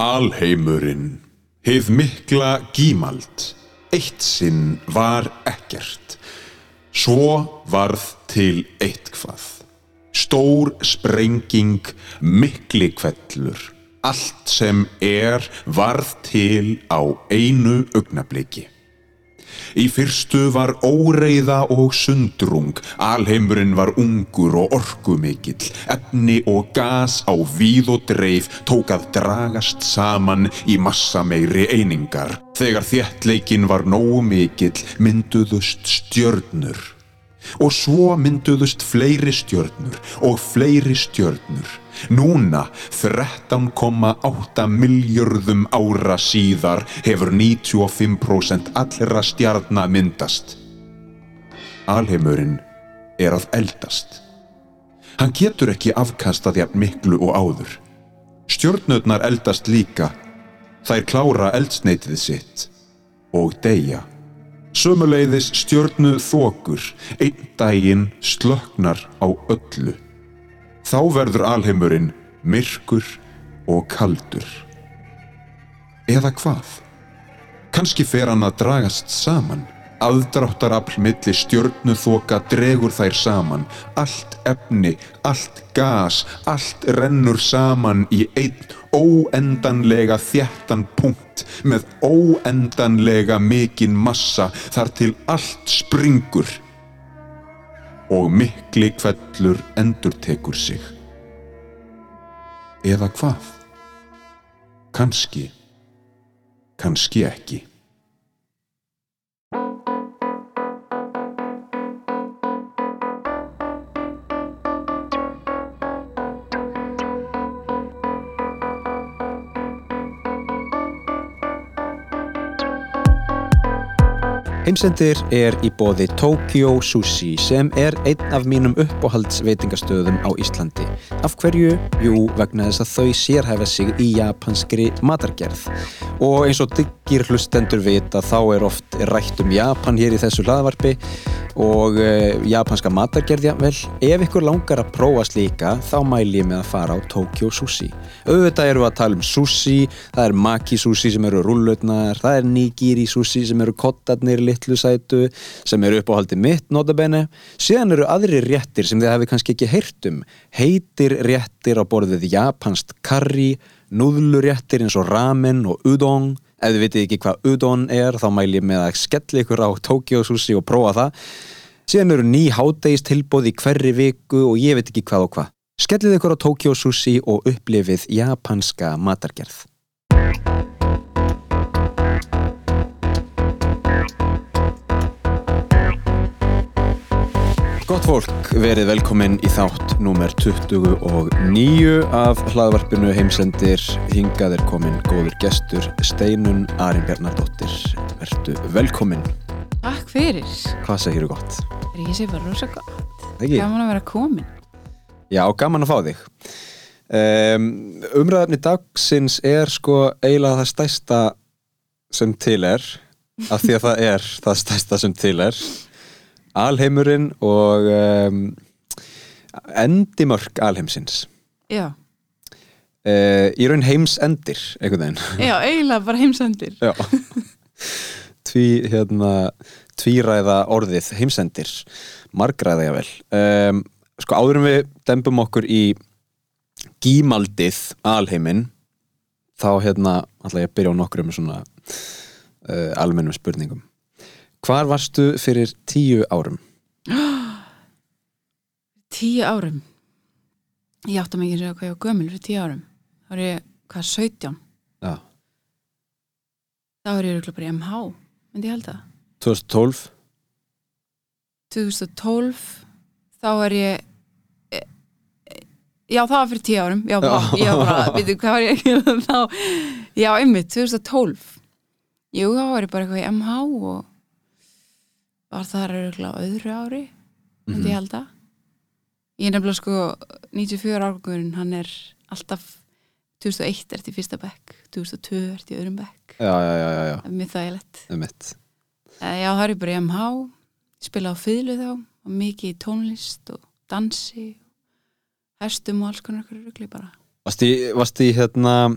Alheimurinn, hið mikla gímald, eitt sinn var ekkert. Svo varð til eitthvað. Stór sprenging, mikli kvellur. Allt sem er varð til á einu augnabliki. Í fyrstu var óreiða og sundrung, alheimurinn var ungur og orkumikill, efni og gas á víð og dreif tók að dragast saman í massa meiri einingar. Þegar þéttleikin var nógu mikill mynduðust stjörnur. Og svo mynduðust fleiri stjörnur og fleiri stjörnur. Núna, 13,8 miljörðum ára síðar, hefur 95% allra stjarnar myndast. Alheimurinn er að eldast. Hann getur ekki afkastað jafn miklu og áður. Stjörnurnar eldast líka. Þær klára eldsneitið sitt og deyja. Sömuleiðis stjörnu þokur, einn daginn slöknar á öllu. Þá verður alheimurinn myrkur og kaldur. Eða hvað? Kanski fer hann að dragast saman. Aðdráttarafl milli stjörnu þoka dregur þær saman. Allt efni, allt gas, allt rennur saman í einn óendanlega þjættan punkt með óendanlega mikinn massa þar til allt springur og mikli kvellur endurtekur sig. Eða hvað? Kanski, kanski ekki. Heimsendir er í bóði Tokyo Sushi sem er einn af mínum uppáhaldsveitingastöðum á Íslandi. Af hverju? Jú, vegna þess að þau sérhæfa sig í japanskri matargerð. Og eins og diggir hlustendur vita þá er oft rætt um Japan hér í þessu hlaðvarpi og uh, japanska matargerðja, vel, ef ykkur langar að prófa slíka þá mæl ég með að fara á Tokyo Sushi. Auðvitað eru að tala um sushi, það er maki sushi sem eru rullutnar, það er nigiri sushi sem eru kottarnir litlu sætu, sem eru uppáhaldi mitt notabene, síðan eru aðri réttir sem þið hefði kannski ekki heyrt um, heitir réttir á borðið japansk curry, núðluréttir eins og ramen og udon, ef þið vitið ekki hvað udon er þá mæl ég með að skella ykkur á Tokyo Sushi og prófa það. Síðan eru ný hádegist tilbóð í hverri viku og ég veit ekki hvað og hvað. Skellið ykkur á Tokyo Sushi og upplifið japanska matargerð Gott fólk, verið velkomin í þátt númer 29 af hlaðvarpinu heimsendir hingað er komin góður gestur Steinun Arin Bjarnardóttir Vertu velkomin Takk fyrir. Hvað segir þú gott? Er ég sé bara rosa gott. Ekki? Gaman að vera komin. Já, gaman að fá þig um, Umræðarni dagsins er sko eiginlega það stærsta sem til er af því að það er það stærsta sem til er Alheimurinn og um, endimörk alheimsins. Já, uh, í raun heimsendir einhvern veginn. Já, eiginlega bara heimsendir. Já. Tví, hérna, tvíræða orðið heimsendir. Margræða ég vel um, sko áður en við dembum okkur í gímaldið alheiminn þá hérna ætla ég að byrja á nokkrum svona uh, almennum spurningum Hvar varstu fyrir tíu árum? Tíu árum. Ég átti að mikið að segja hvað ég var gömul fyrir tíu árum. þá er ég, hvað, 17? Já. Þá er ég örugglega bara í MH, myndi ég halda. 2012 2012, þá er ég, e, e, já, það var fyrir tíu árum. Já, já. ég var bara, veitu, hvað var ég ekki þá? Já, einmitt, 2012. Jú, þá var ég bara eitthvað í MH og var það örugglega á öðru ári, myndi ég halda. Ég er nefnilega sko 94 árgurinn, hann er alltaf 2001 ert í fyrsta bekk 2002 ert í öðrum bekk já, það er þægilegt mitt Eh, er ég bara í MH spila á fýðlu þá og mikið í tónlist og dansi hestum og alls konar rugli bara varst í hérna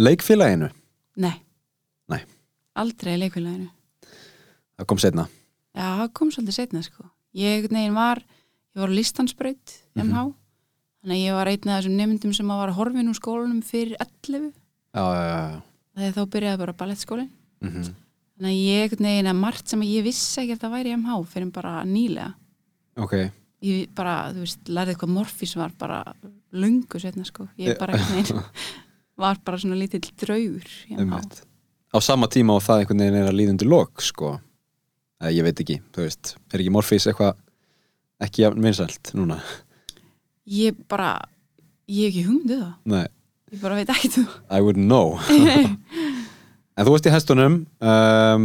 leikfélaginu Nei. Nei. Aldrei leikfélaginu. það kom setna Já, það kom svolítið setna, sko. Ég neginn var, ég var á listansbraut, MH. Þannig að ég var einn af þessum nefndum sem var að horfin úr skólanum fyrir 11. já, já, já. Þegar þá byrjaði bara ballettskólinn. Mm Þannig að ég neginn að margt sem ég vissi ekki að það væri MH fyrir bara nýlega. ok, Ég bara, þú veist, lærði hvað morfís var bara lungu setna, sko. Ég bara, neginn, var bara svona lítill draugur í MH. á sama tíma og það einhvern veginn er að líðundu lok sko, eða ég veit ekki þú veist, er ekki Morfís eitthvað ekki jafn vinsælt núna? Ég bara, ég hef ekki hugmynduð það. nei, Ég bara veit ekki þú. I wouldn't know. En þú varst í hestunum um,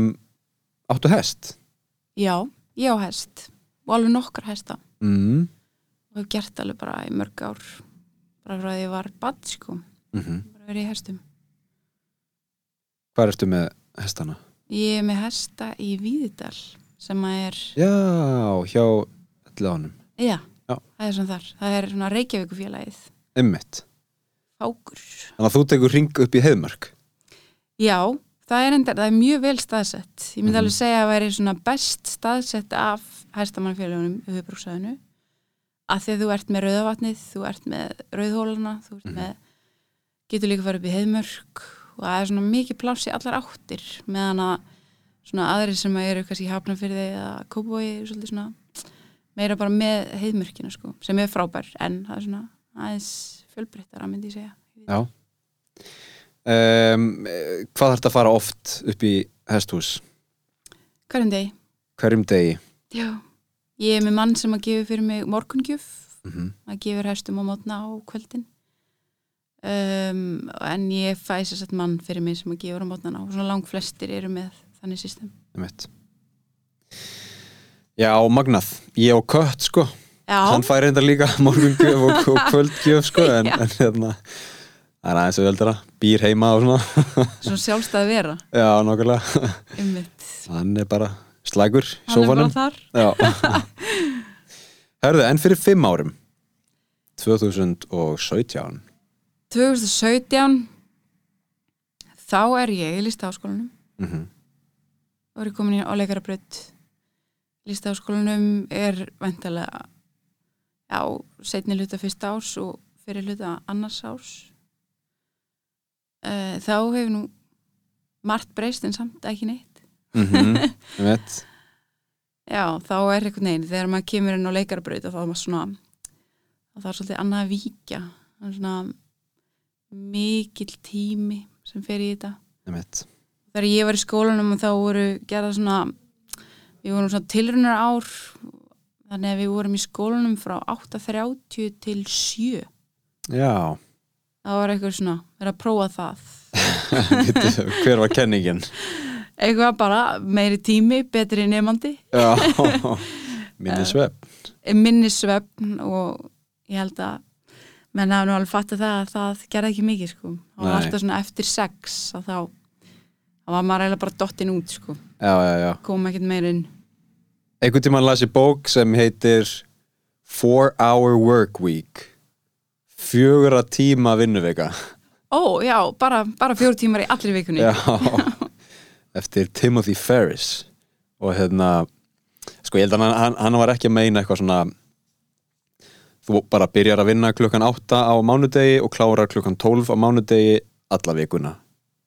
áttu hest? Já, ég á hest. Og alveg nokkar hesta. Mm. og hef gert alveg bara í mörg ár bara frá því ég var bad sko. Mm bara verið í hestum. Hvað ertu með hestana? Ég er með hesta í Víðidal sem að er, já, hjá allanum já, Já. það er svona þar það er svona Reykjavíkufélagið Einmitt. Fákur Þannig að þú tekur ring upp í heiðmörk Já, það er, enda, það er mjög vel staðsett ég myndi Mhm. alveg segja að það væri svona best staðsett af hestamannfélagunum við höfbrúksæðinu að því að þú ert með rauðavatnið, þú ert með rauðhólana, þú ert Mhm. með getur líka farið upp í heiðmörk og það er svona mikið pláss í allar áttir meðan að svona aðrir sem eru kannski hafnafyrði eða kópói svolítið svona meira bara með heiðmörkina sko, sem er frábær en það er svona aðeins fjölbreyttara myndi ég segja Já um, Hvað þarf þetta að fara oft upp í hesthús? Hverjum degi? Hverjum degi? Já, ég er með mann sem að gefa fyrir mig morgungjöf, Mm að gefur hestum á mótna á kvöldin um, en ég fæ sér sett mann fyrir mig sem að gefur á mótna og svona lang flestir eru með þannig system. Já, magnað. Ég og kött, sko. Já, Hann fær reynda líka morgungjöf og, og kvöldgjöf, sko. En, en hérna, það er aðeins auðveldara. Býr heima og svona. svona sjálfstæði vera Já, nokkulega. Hann er bara slægur Hann er bara sófanum. þar. Já. Herðu, en fyrir fimm árum, 2017. 2017 þá er ég í listaháskólanum Mm -hmm. og er ég komin í á leikarabraut listaháskólanum er væntalega já, setni hluta fyrsta árs og fyrir hluta annars árs uh, þá hefur nú margt breyst en samt ekki neitt Mm -hmm. Einmitt. já, þá er einhvern veginn þegar maður kemur inn á leikarabraut þá er maður svona þá er svolítið annað að víkja það er svona mikill tími sem fer í þetta Einmitt. þegar ég var í skólanum og þá voru gerða svona við vorum svona tilrunar ár þannig að við vorum í skólanum frá 8.30 til 7 Já. það var eitthvað svona, verið að prófa það Hver var kenningin? eitthvað bara meiri tími, betri nefandi. Minni svepp. minni svefn og ég held að menn hafa nú alveg fattað það að það gerði ekki mikið sko, og alltaf svona eftir sex að þá þá var maður eiginlega bara dottin út sko, Já, já, já. kom ekkert meir inn. Einhvern tímann las ég bók sem heitir Four Hour Work Week. Fjögura tíma vinnuvika. Ó já, bara, bara fjóru tímar í allri vikunni. Já. Eftir Timothy Ferris. Og hérna Sko ég held að hann, hann, hann var ekki að meina eitthvað svona Þú bara byrjar að vinna klukkan 8 á mánudegi og klárar klukkan 12 á mánudegi alla vikuna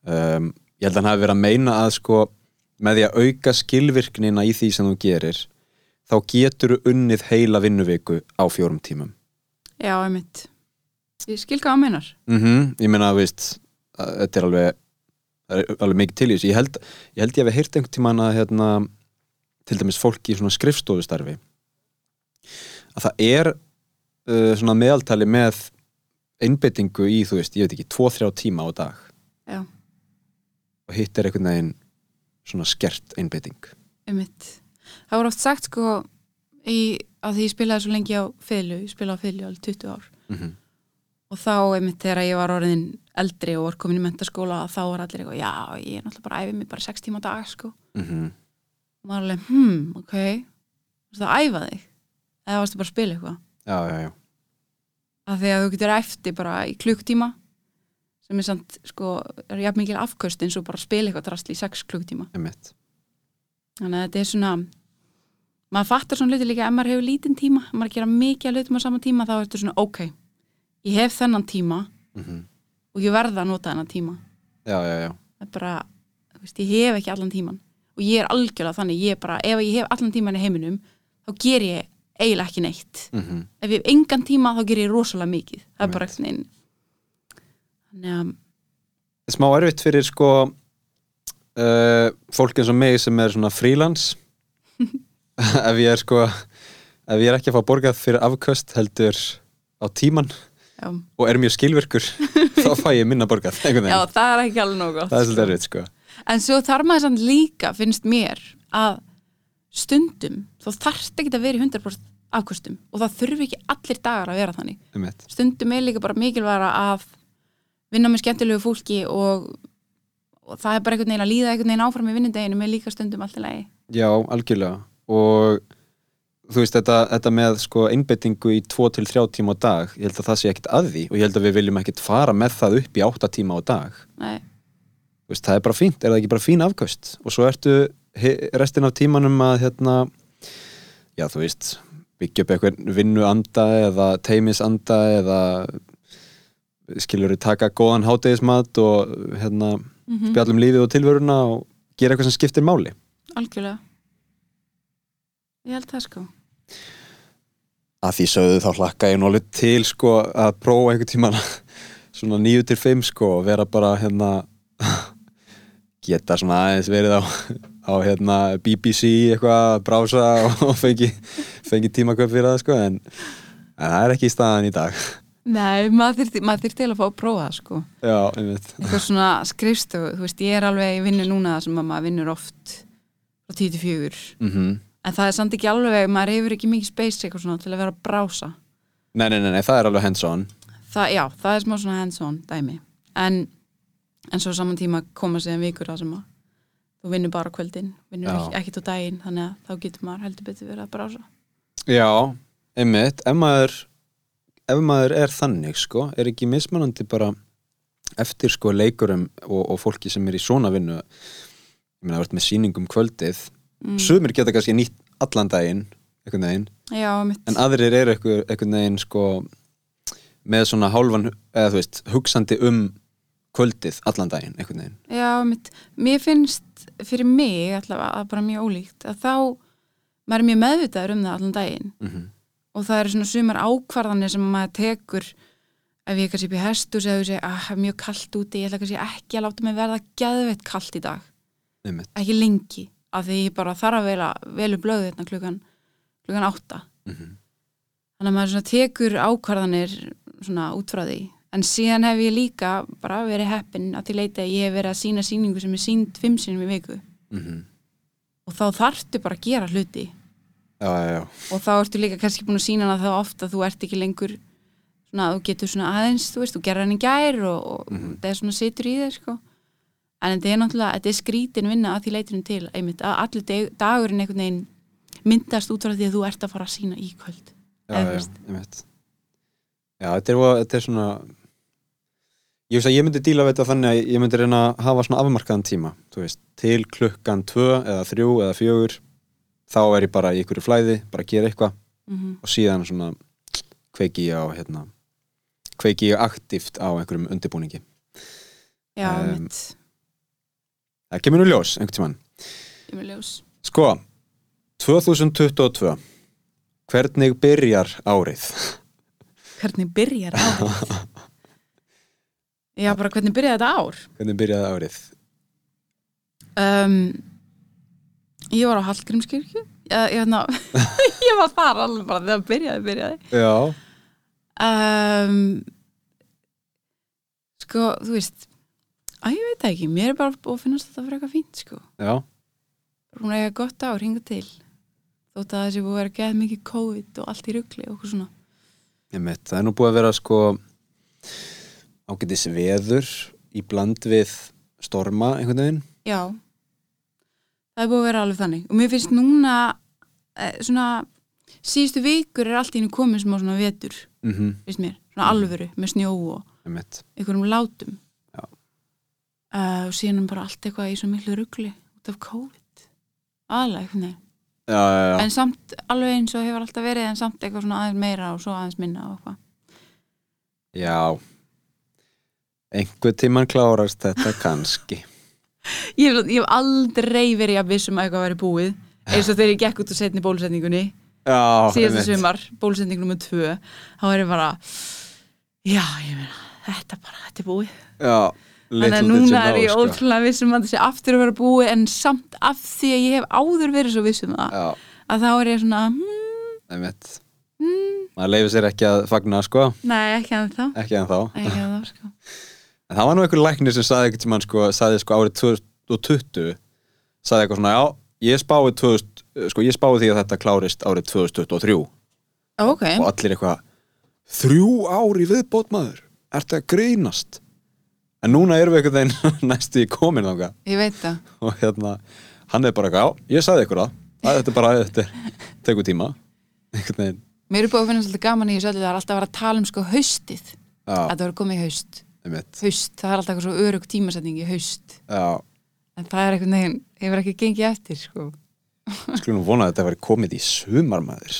um, Ég held að hann hafi verið að meina að sko með því að auka skilvirknina í því sem þú gerir þá getur þú unnið heila vinnuviku á fjórum tímum Já. Ég skil hvað það meinar. mm Ég meina að veist að þetta er alveg, það er alveg mikið til í þessu ég held ég, held ég hef heyrt einhvern tímann að hérna, til dæmis fólk í svona skrifstofustarfi að það er uh, svona meðaltali með einbyttingu í, þú veist, ég veit ekki 2-3 tíma á dag. Já, og hitt er einhvern veginn svona skert einbytting einmitt. Það voru oft sagt sko í, að því ég spilaði svo lengi á fylgu, ég spilaði á fylgu alveg 20 ár. Mm -hmm. og þá einmitt þegar ég var orðin eldri og var komin í mentaskóla þá var allir eitthvað, já, ég er náttúrulega bara æfa mig bara 6 tíma á dag sko. Mm og maður alveg, hmm, ok. Þú veist að æfa þig? Eða varstu bara að spila eitthvað Já, já, já. Að því að þú getur eftir bara í klukktíma sem er samt, sko, er jafn mikil afköst eins og bara spila eitthvað drastl í sex klukktíma einmitt. Þannig að þetta er svona maður fattar svona hluti líka ef maður hefur lítinn tíma ef maður er að gera mikið að hlutum á sama tíma þá er þetta svona ok, ég hef þennan tíma mm og ég verða að nota þennan tíma. Það er bara, þú veist, ég hef ekki allan tíman og ég er algjörlega þannig, ég er bara ef ég hef allan tíman í heiminum þá ger ég eiginlega ekki neitt. Mm ef ég hef engan tíma þá ger ég rosalega mikið. Það er bara Einmitt. eitthvað einn þannig að, smá erfitt fyrir sko uh, fólk eins og mig sem er svona frílans ef ég er sko ef ég er ekki að fá borgað fyrir afköst heldur á tíman já, og er mjög skilvirkur þá fæ ég minna borgað já það er ekki alveg nóg gott það er svolítið erfitt sko. En svo þarf maður samt líka, finnst mér, að stundum, þá þarft ekki að vera í 100% afkvöstum og það þurfi ekki allir dagar að vera þannig. einmitt. Stundum er líka bara mikilværa að vinna með skemmtilegu fólki og, og það er bara einhvern veginn að líða einhvern veginn áfram í vinnundeginu með líka stundum allt í lagi. Já, algjörlega og þú veist þetta, þetta með sko einbettingu í 2-3 tíma á dag ég held að það sé ekkit að því og ég held að við viljum ekkit fara með það upp í 8 tíma á dag Nei, veist, það er bara fínt, er það ekki bara fín afköst og svo ertu restin af tímanum að hérna, já þú veist byggja upp eitthvað vinnu anda eða teimis anda eða skilur við taka góðan hátegismat og hérna mm spjallum lífið og tilveruna og gera eitthvað sem skiptir máli algjörlega. Ég held það sko. að því sögðu þá hlakka ég alveg til sko að prófa einhvern tíman svona 9 til 5 sko og vera bara hérna geta svona aðeins verið á, á hérna BBC eitthvað að brása og fengi, fengi tímaköp fyrir það sko en, en það er ekki í staðan í dag Nei, maður þyrfti, maður þyrfti til að fá að prófa það sko. já, einmitt Eitthvað svona skrifstofu, þú veist, ég er alveg í vinnu núna þar sem að maður vinnur oft frá 10 til 4 mm En það er samt ekki alveg, maður hefur ekki mikið space eitthvað svona til að vera að brása. nei, nei, nei, nei, það er alveg hands on Það, já, það er smá svona hands-on dæmi. En, en svo saman tíma koma sig en vikur það sem að þú vinnur bara kvöldin, vinnur ekki, ekkit á daginn, þannig að þá getur maður heldur betur verið að brása. já, einmitt, ef maður ef maður er þannig sko er ekki mismunandi bara eftir sko leikurum og, og fólki sem er í svona vinnu ég meina, þú ert með sýningum kvöldið Mm. sumir geta kannski nýtt allan daginn Já, mitt. en aðrir eru einhver, einhvern veginn sko með svona hálfan, eða þú veist hugsandi um kvöldið allan daginn, einhvern veginn? Já, mitt. Mér finnst fyrir mig allavega að bara mjög ólíkt að þá, maður er mjög meðvitaður um það allan daginn. Mm og það eru svona sumar ákvarðanir sem maður tekur ef ég kannski í hestus eða þú segir að það er mjög kallt úti, ég ætla kannski ekki að láta mig verða geðveitt kallt í dag. Einmitt, ekki lengi, af því ég bara þarf að vela, velu blöðu hérna klukkan klukkan átta. Mm þannig að maður tekur ákvarðanir svona út frá því en síðan hef ég líka bara verið heppin að til leita að ég hef verið að sína síningu sem er sínd fimm sinum í viku -hmm. og þá þarftu bara að gera hluti já, já, já, og þá ertu líka kannski búin að sína hana þá oft að þú ert ekki lengur svona, þú getur svona aðeins, þú veist, þú gerir hann í gær og, og Mhm. það er svona situr í þér sko. en þetta er náttúrulega, þetta er skrítin vinna að því leitunum til, einmitt, að allir dag, dagurinn einhvern veginn myndast út frá því að þú ert að fara að sína í kvöld já, Eða, já, veist. einmitt já, þetta er, þetta er svona ég ég myndi díla við þetta þannig að ég myndi reyna að hafa svona afmarkaðan tíma veist, til klukkan tvö eða þrjú eða fjögur þá er ég bara í ykkur flæði, bara að gera eitthvað mm og síðan svona kveiki ég á hérna kveiki ég aktíft á einhverjum undirbúningi. Já, Um, einmitt, það kemur nú ljós einhvern tímann. Ég með ljós. Sko, 2022 hvernig byrjar árið? Hvernig byrjar árið já, bara hvernig byrjar þetta ár? Hvernig byrjaði árið? Um, ég var á Hallgrímskirkju. Ég, ég, ná, ég var þar alveg bara þegar byrjaði, byrjaði. Já, um, sko, þú veist að ég veit ekki, mér er bara að finnast þetta fyrir eitthvað fínt sko, já, hún er eitthvað gott ár, hinga til. Þótt að þessi búið að vera geð mikið COVID og allt í rugli og okkur svona. Einmitt, það er nú búið að vera sko ágætis veður í bland við storma einhvern veginn. Já, það er búið að vera alveg þannig. Og mér finnst núna eh, svona síðustu vikur er allt í henni komið smá svona vetur mm finnst mér, svona alvöru með snjó og einhverjum látum. Uh, og síðan bara allt eitthvað í svo miklu rugli út af COVID. Aðlega, einhvern veginn. Já, já, já. en samt alveg eins og hefur alltaf verið en samt eitthvað svona aðeins meira og svo aðeins minna og eitthvað. Já. Einhver tíman klárast þetta kannski. Ég, hef- ég hef aldrei verið að vissum að eitthvað væri búið eins og þegar ég gekk út úr setni bólusetningunni einmitt. sumar, bólusetning nummer tvö þá er ég bara já, ég meina, þetta bara, þetta er búið. Já, þannig að núna er ég sko. ótrúlega vissum að þessi aftur að vera búið en samt af því að ég hef áður verið svo vissum það já, að þá er ég svona hmm, einmitt. hmm, maður leifir sér ekki að fagna sko. Nei, ekki að þá ekki að þá, sko En það var nú einhver læknir sem saði eitthvað tímann sko, saði sko árið 2020 saði eitthvað svona, já, ég spái 2000, sko, ég spái því að þetta klárist árið 2023 ok, og allir eitthvað þrjú ár í viðbót maður ertu að grínast? En núna erum við einhvern veginn næstu í komin þangað. Ég veit það. Og hérna, hann er bara eitthvað, já, ég saði það að þetta bara, þetta tekur tíma. Einhvern veginn, mér er búið að finna svolítið gaman í þessu öllu það er alltaf að vera að tala um sko haustið. Já, að það var komið haust haust, það er alltaf eitthvað svo örug tímasetning í haust já, en það er eitthvað neginn, hefur ekki gengið eftir sko. skulum vona að þetta væri komið í sumar maður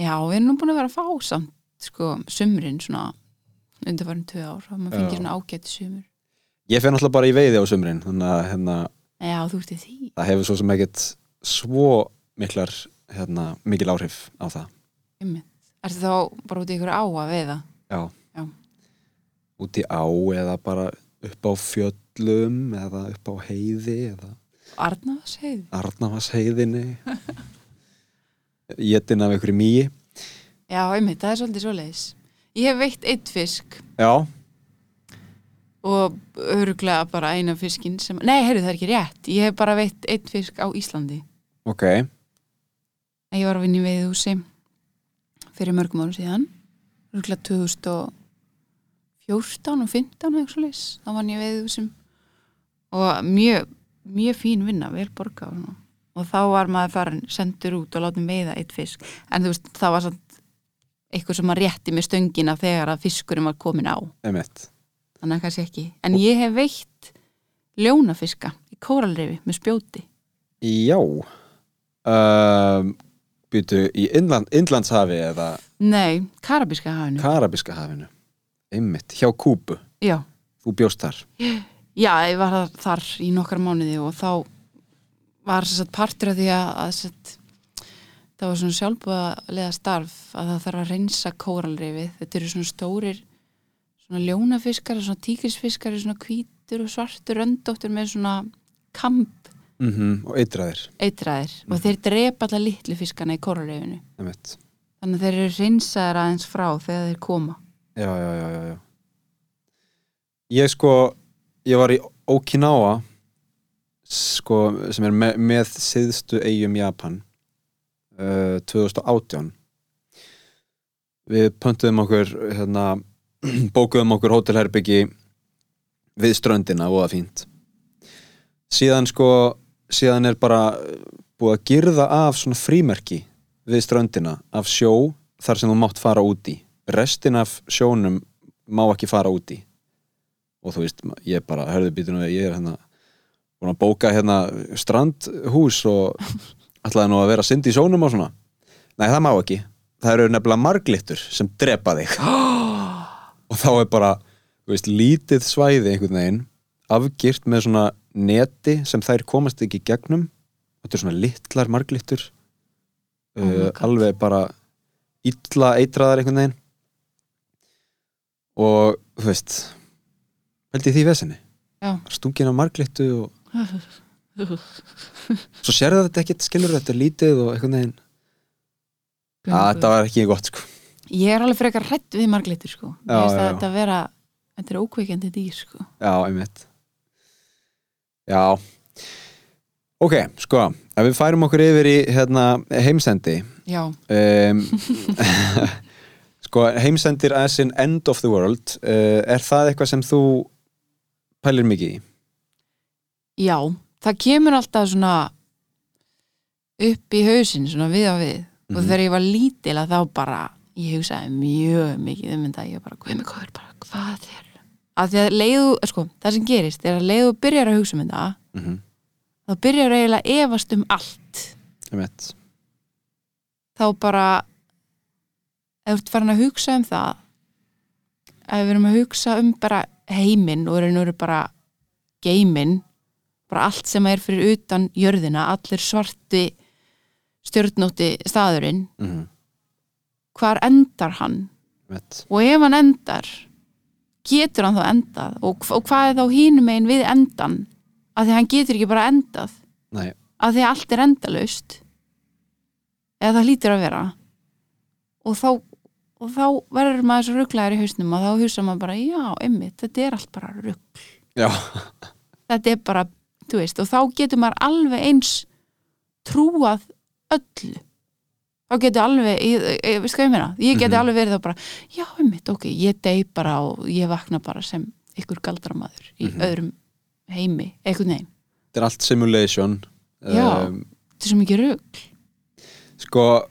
já, við erum nú búin að vera að fá samt sko, sumrin svona undarfarin tvö ár, og maður Já. fengið svona ágæti sumur ég fer náttúrulega bara í veiði á sumrin þannig að hérna, já, þú ert í því það hefur svo sem ekkert svo miklar hérna, mikil áhrif á það Einmitt. Ertu þá bara út í ykkur á að veiða? já. Út í á eða bara upp á fjöllum eða upp á heiði eða Arnafasheiði? Arnavasheiðinni jetin af einhverju mýi Já, einmitt, það er svolítið svoleiðis. Ég hef veitt eitt fisk já, og öruglega bara eina fiskin sem... Nei, heyrðu, það er ekki rétt. Ég hef bara veitt eitt fisk á Íslandi. ok Ég var að vinna í veiðhúsi fyrir mörgum árum síðan. Öruglega 2014 og 15 eitthvað svoleiðis. Þá var ég í veiðhúsum og mjög, mjög fín vinna, vel borga og svona. Og þá var maður farin sendur út og látið veiða eitt fisk. En þú veist, það var samt eitthvað sem maður rétti með stöngina þegar að fiskurinn var komin á. einmitt Þannig að kannski ekki. En ég hef veitt ljónafiska í kóralreifi með spjóti. já um, býtu í Inland, Inlandshafi eða Nei, karabíska hafinu. Karabiska hafinu einmitt, hjá Kúbu, Já. þú bjóst þar Já, ég var þar- í nokkra mánuði og þá var að partur af því að, að sett, það var svona sjálfbúðalega starf að það þarf að reynsa kóralreifið. Þetta eru svona stórir svona ljónafiskar, svona tíkrisfiskar svona hvítur og svartur röndóttur með svona kamp mm og eitraðir eitraðir og þeir drepa alla litlu fiskana í kóralreifinu. einmitt Þannig að þeir eru reynsaðir aðeins frá þegar þeir koma. Já, já, já, já, já. Ég sko ég var í Okinawa sko, sem er með, með síðstu eigum Japan uh, 2018 við pöntuðum okkur hérna, bókuðum okkur hótelherbyggi við ströndina og það fínt. Síðan sko síðan er bara búið að girða af svona frímerki við ströndina af sjó þar sem þú mátt fara út í restin af sjónum má ekki fara út í. Og þú veist, ég bara, hörðu býtinu ég er hérna búin að bóka hérna strandhús og ætlaði nú að vera synd í sjónum og svona. Nei, það má ekki, það eru nefnilega marglittur sem drepa þig. Og þá er bara, þú veist, lítið svæði einhvern veginn afgirt með svona neti sem þær komast ekki gegnum. Þetta er svona litlar marglittur Oh uh, alveg bara illa eitraðar einhvern veginn og þú veist held ég því vesenni stungin á marglittu og svo sérðu þetta ekkert skilur þetta lítið og einhvern veginn að þetta var ekki gott sko. Ég er alveg frekar hrætt við marglitur sko. Ég Já, veist já, að þetta vera þetta er ókveikjandi dýr sko. já, einmitt. Já. Ok, sko ef við færum okkur yfir í hérna, heimsendi Já, um, sko heimsendir as in end of the world uh, er það eitthvað sem þú pælir mikið í? já, það kemur alltaf svona upp í hausinn svona við á við og Mhm. þegar ég var lítil að þá bara ég hugsaði mjög mikið um þetta ég bara, hvað er bara, hvað er að því að leiðu, sko, það sem gerist er að leiðu byrjar að hugsa um þetta Mhm. þá byrjar eiginlega að efast um allt Einmitt. þá bara ef þú ert farin að hugsa um það ef við erum að hugsa um bara heiminn og erum við bara geiminn bara allt sem er fyrir utan jörðina allir svarti stjörnótti staðurinn Mhm. hvar endar hann? Einmitt. og ef hann endar getur hann þá endað? Og, og hvað er þá hínum megin við endan af því hann getur ekki bara endað. Nei, af því allt er endalaust. Eða það hlýtur að vera. Og þá og þá verður maður svo rugglaður í hausnum og þá hugsa maður bara, já, einmitt, þetta er allt bara rugg, já, þetta er bara þú veist, og þá getur maður alveg eins trúað öllu þá getur alveg ég, veist hvað ég meina, ég geti Mhm. alveg verið þá bara já, einmitt, ok, ég dey bara og ég vakna bara sem ykkur galdramaður í Mhm. öðrum heimi, einhvern veginn þetta er allt simulation Já. um, þetta er svo mikið rugg Sko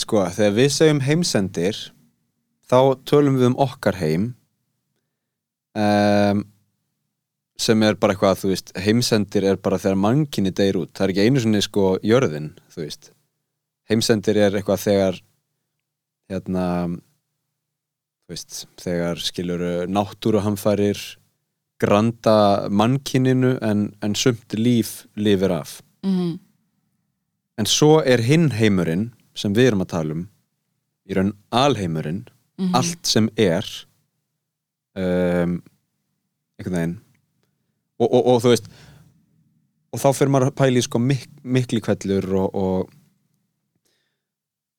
Sko, þegar við segjum heimsendir þá tölum við um okkar heim um, sem er bara eitthvað, þú veist heimsendir er bara þegar mannkinni deyr út. Það er ekki einu sinni sko jörðin þú veist, heimsendir er eitthvað þegar hérna þú veist, þegar skilur náttúruhamfærir granda mannkinninu en, en sumt líf lifir af. Mm En svo er hinn heimurinn sem við erum að tala um í raun alheimurinn -hmm. allt sem er um, einhvern veginn. Og, og, og þú veist og þá fyrir maður að pæla í sko mik mikli kvellur og, og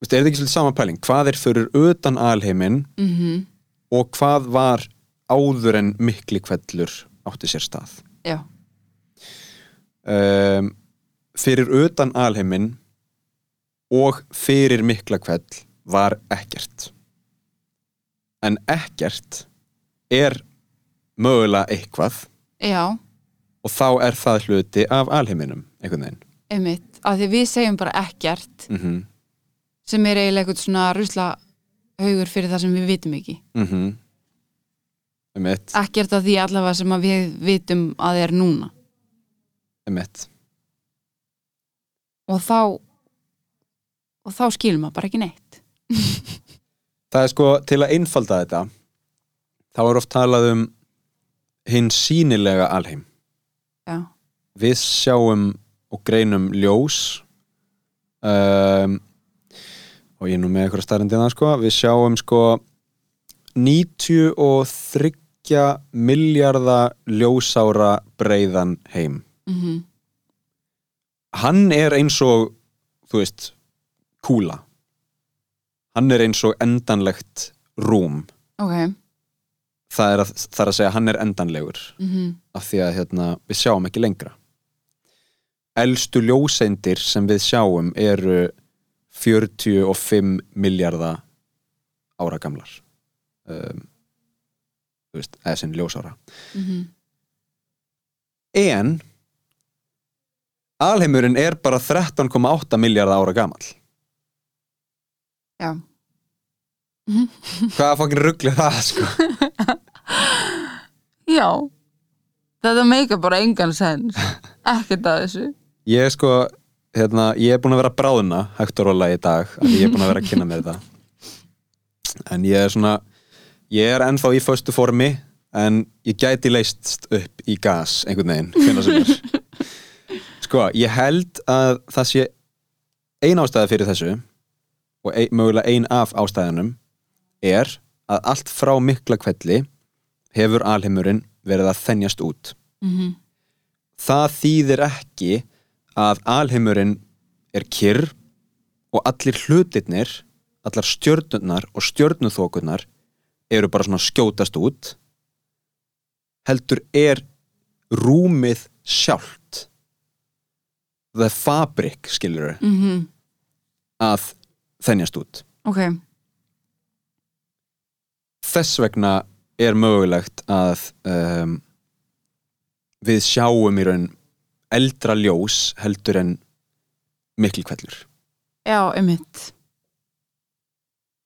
veist, er þetta ekki svolítið sama pæling? Hvað er fyrir utan alheiminn mm og hvað var áður en mikli kvellur átti sér stað? Já, um, fyrir utan alheiminn og fyrir mikla kveld var ekkert. En ekkert er mögulega eitthvað. Já. Og þá er það hluti af alheiminum einhvern veginn. Einmitt, af því við segjum bara ekkert mm -hmm. sem er eiginlega eitthvað svona rusla haugur fyrir það sem við vitum ekki. Mm -hmm. eitt, ekkert af því allavega sem við vitum að er núna. Eitt og þá og þá skilum maður bara ekki neitt. Það er sko til að einfalda þetta þá er oft talað um hinn sínilega alheim. Já, við sjáum og greinum ljós um, og ég er nú með eitthvað starrendina sko, við sjáum sko 93 miljarda ljósára breiðan heim. Mm hann er eins og þú veist, kúla. Hann er eins og endanlegt rúm. Ok. Það er að, það er að segja hann er endanlegur mm af því að hérna, við sjáum ekki lengra. Elstu ljóseindir sem við sjáum eru 45 miljarda ára gamlar. Um, veist, eða sem ljósára. -hmm. en alheimurinn er bara 13,8 miljarda ára gamall já, hvaða fokkin ruggli það sko? Já. Þetta meika bara engan sens. Ekkert að þessu. Ég er sko, hérna, ég er búin að vera bráðuna hægt og róla í dag af því ég er búin að vera að kynna mér þetta en ég er svona ég er ennþá í föstu formi en ég gæti leist upp í gas einhvern veginn, sko, ég held að það sé ein ástæða fyrir þessu og ein, mögulega ein af ástæðanum er að allt frá mikla kvelli hefur alheimurinn verið að þennjast út. Mm það þýðir ekki að alheimurinn er kyrr og allir hlutirnir allar stjörnurnar og stjörnuþókurnar eru bara svona skjótast út heldur er rúmið sjálft. The fabric skilur -hmm. að þennjast út. Ok, þess vegna er mögulegt að um, við sjáum í raun eldra ljós heldur en mikil kvellur já, einmitt.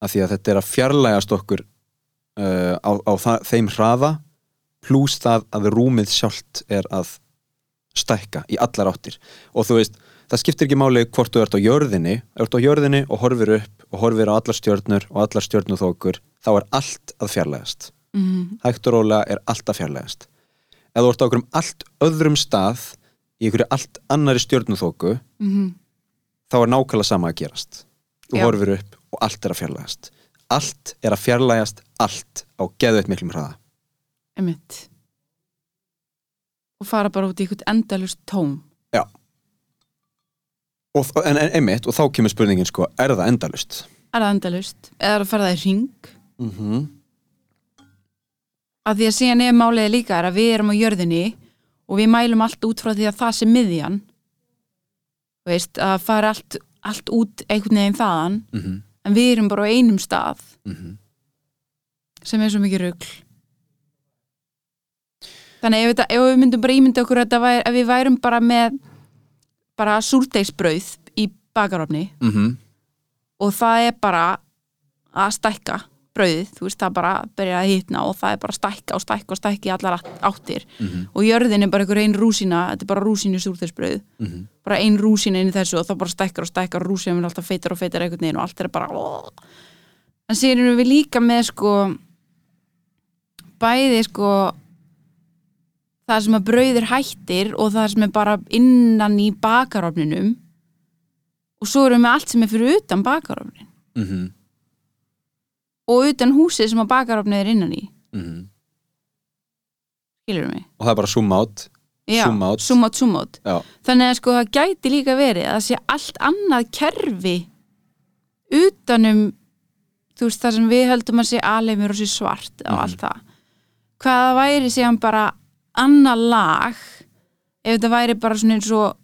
Af því að þetta er að fjarlægast okkur uh, á, á þeim hraða pluss það að rúmið sjálft er að stækka í allar áttir. Og þú veist, það skiptir ekki máli hvort þú ert á jörðinni ert á jörðinni og horfir upp og horfir á allar stjörnur og allar stjörnuþókur þá er allt að fjarlægast mm hægt og rólega er allt að fjarlægast ef þú ert á okkur um allt öðrum stað í einhverju allt annari stjörnuþóku -hmm. þá er nákvæmlega sama að gerast. Þú Já. horfir upp og allt er að fjarlægast allt er að fjarlægast allt á geðveitt miklum hraða. Einmitt. Og fara bara út í eitthvað endalust tóm. Já og, en, en einmitt, og þá kemur spurningin sko, er það endalust? er það endalust, eða er að fara það í ring Mm -hmm. að því að síðan er málið líka er að við erum á jörðinni og við mælum allt út frá því að það sé miðjan veist, að fara allt, allt út einhvern veginn þaðan Mm -hmm. en við erum bara á einum stað Mhm. sem er svo mikið rugl þannig ef, þetta, ef við myndum bara ímynda okkur að, væri, að við værum bara með bara súrdeisbrauð í bakarofni Mhm. og það er bara að stækka brauðið, þú veist það bara byrja að hitna og það er bara að stækka og stækka og stækka í allar átt- áttir Mhm. og jörðin er bara einhver ein rúsína þetta er bara rúsínu súrdeisbrauð Mhm. bara ein rúsína inn í þessu og það bara stækkar og stækkar og rúsína er alltaf feitar og feitar einhvern veginn og allt er bara en erum við líka með sko bæði sko það sem að brauðir hættir og það sem er bara innan í bakarofninum og svo erum við allt sem er fyrir utan bakarofnin Mhm. og utan húsið sem að bakarofnið er innan í Mhm. skilur mig og það er bara zoom out Já, Zoom out. zoom out, zoom out. Þannig að sko það gæti líka verið að það sé allt annað kerfi utanum þú veist það sem við höldum að sé alheimur og sé svart og Mhm. allt það hvað það væri síðan bara annað lag ef þetta væri bara svona eins og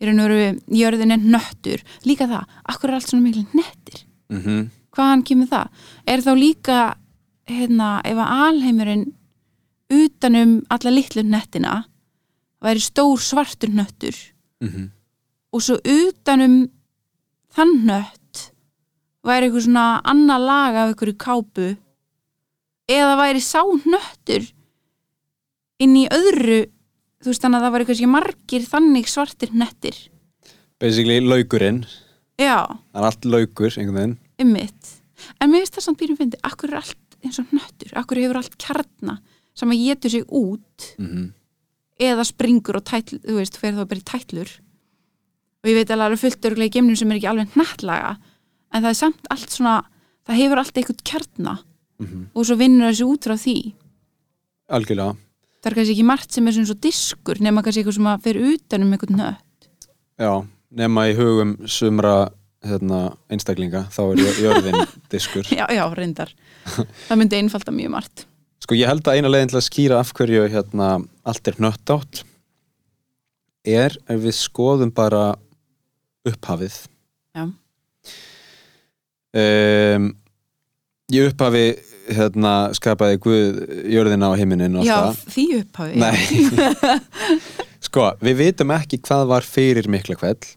í raun og veru jörðin er nöttur líka það, akkur er allt svona miklu nettir Mhm. hvaðan kemur það? Er þá líka hérna, ef að alheimurinn utanum alla litlu nettina væri stór svartur nöttur Mhm. og svo utanum þann nött væri eitthvað svona annað lag af einhverju kápu eða væri sá nöttur inn í öðru þú veist þannig að það væri kannski margir þannig svartir nettir basically laukurinn. Já, það er allt laukur einhvern veginn. Ymmit en mér finnst það samt býrum fyndi, akkur er allt eins og nöttur, akkur hefur allt kjarna sem að getur sig út? Mhm. eða springur og tætl, þú veist, fer þá bara í tætlur. Og ég veit alveg að það eru fullt örgulega í geimnum sem er ekki alveg hnattlaga en það er samt allt svona það hefur allt eitthvað kjarna. Mhm. og svo vinnur þessi út frá því. Algjörlega það er kannski ekki margt sem er svona svo diskur nema kannski eitthvað sem að fer utan um eitthvað nött. Já, nema í hugum sumra hérna, einstaklinga þá er jö- jörðin diskur. Já, já, reyndar. Það myndi einfalda mjög margt. Sko ég held að eina leiðin til að skýra af hverju hérna, allt er nött átt er ef við skoðum bara upphafið. Já. um, Í upphafi hérna, skapaði Guð jörðina á heiminin og já, allt því upphafi það Nei. Sko, við vitum ekki hvað var fyrir mikla kveld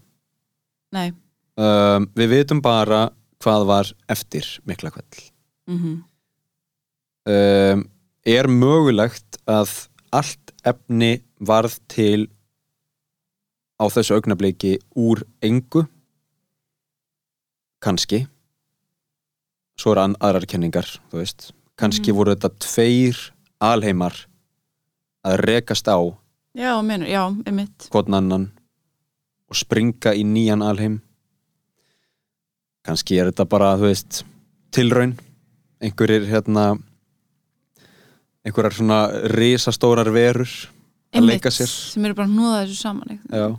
Nei. um, Við vitum bara hvað var eftir mikla kveld Mm um, er mögulegt að allt efni varð til á þessu augnabliki úr engu? Kannski svo eru aðrar kenningar kannski Mhm. voru þetta tveir alheimar að rekast á já, menur, já, einmitt. hvern annan og springa í nýjan alheim. Kannski er þetta bara, veist tilraun. Einhverjir hérna einhverjar svona risastórar verur að leika sér. sem eru bara að hnúða þessu saman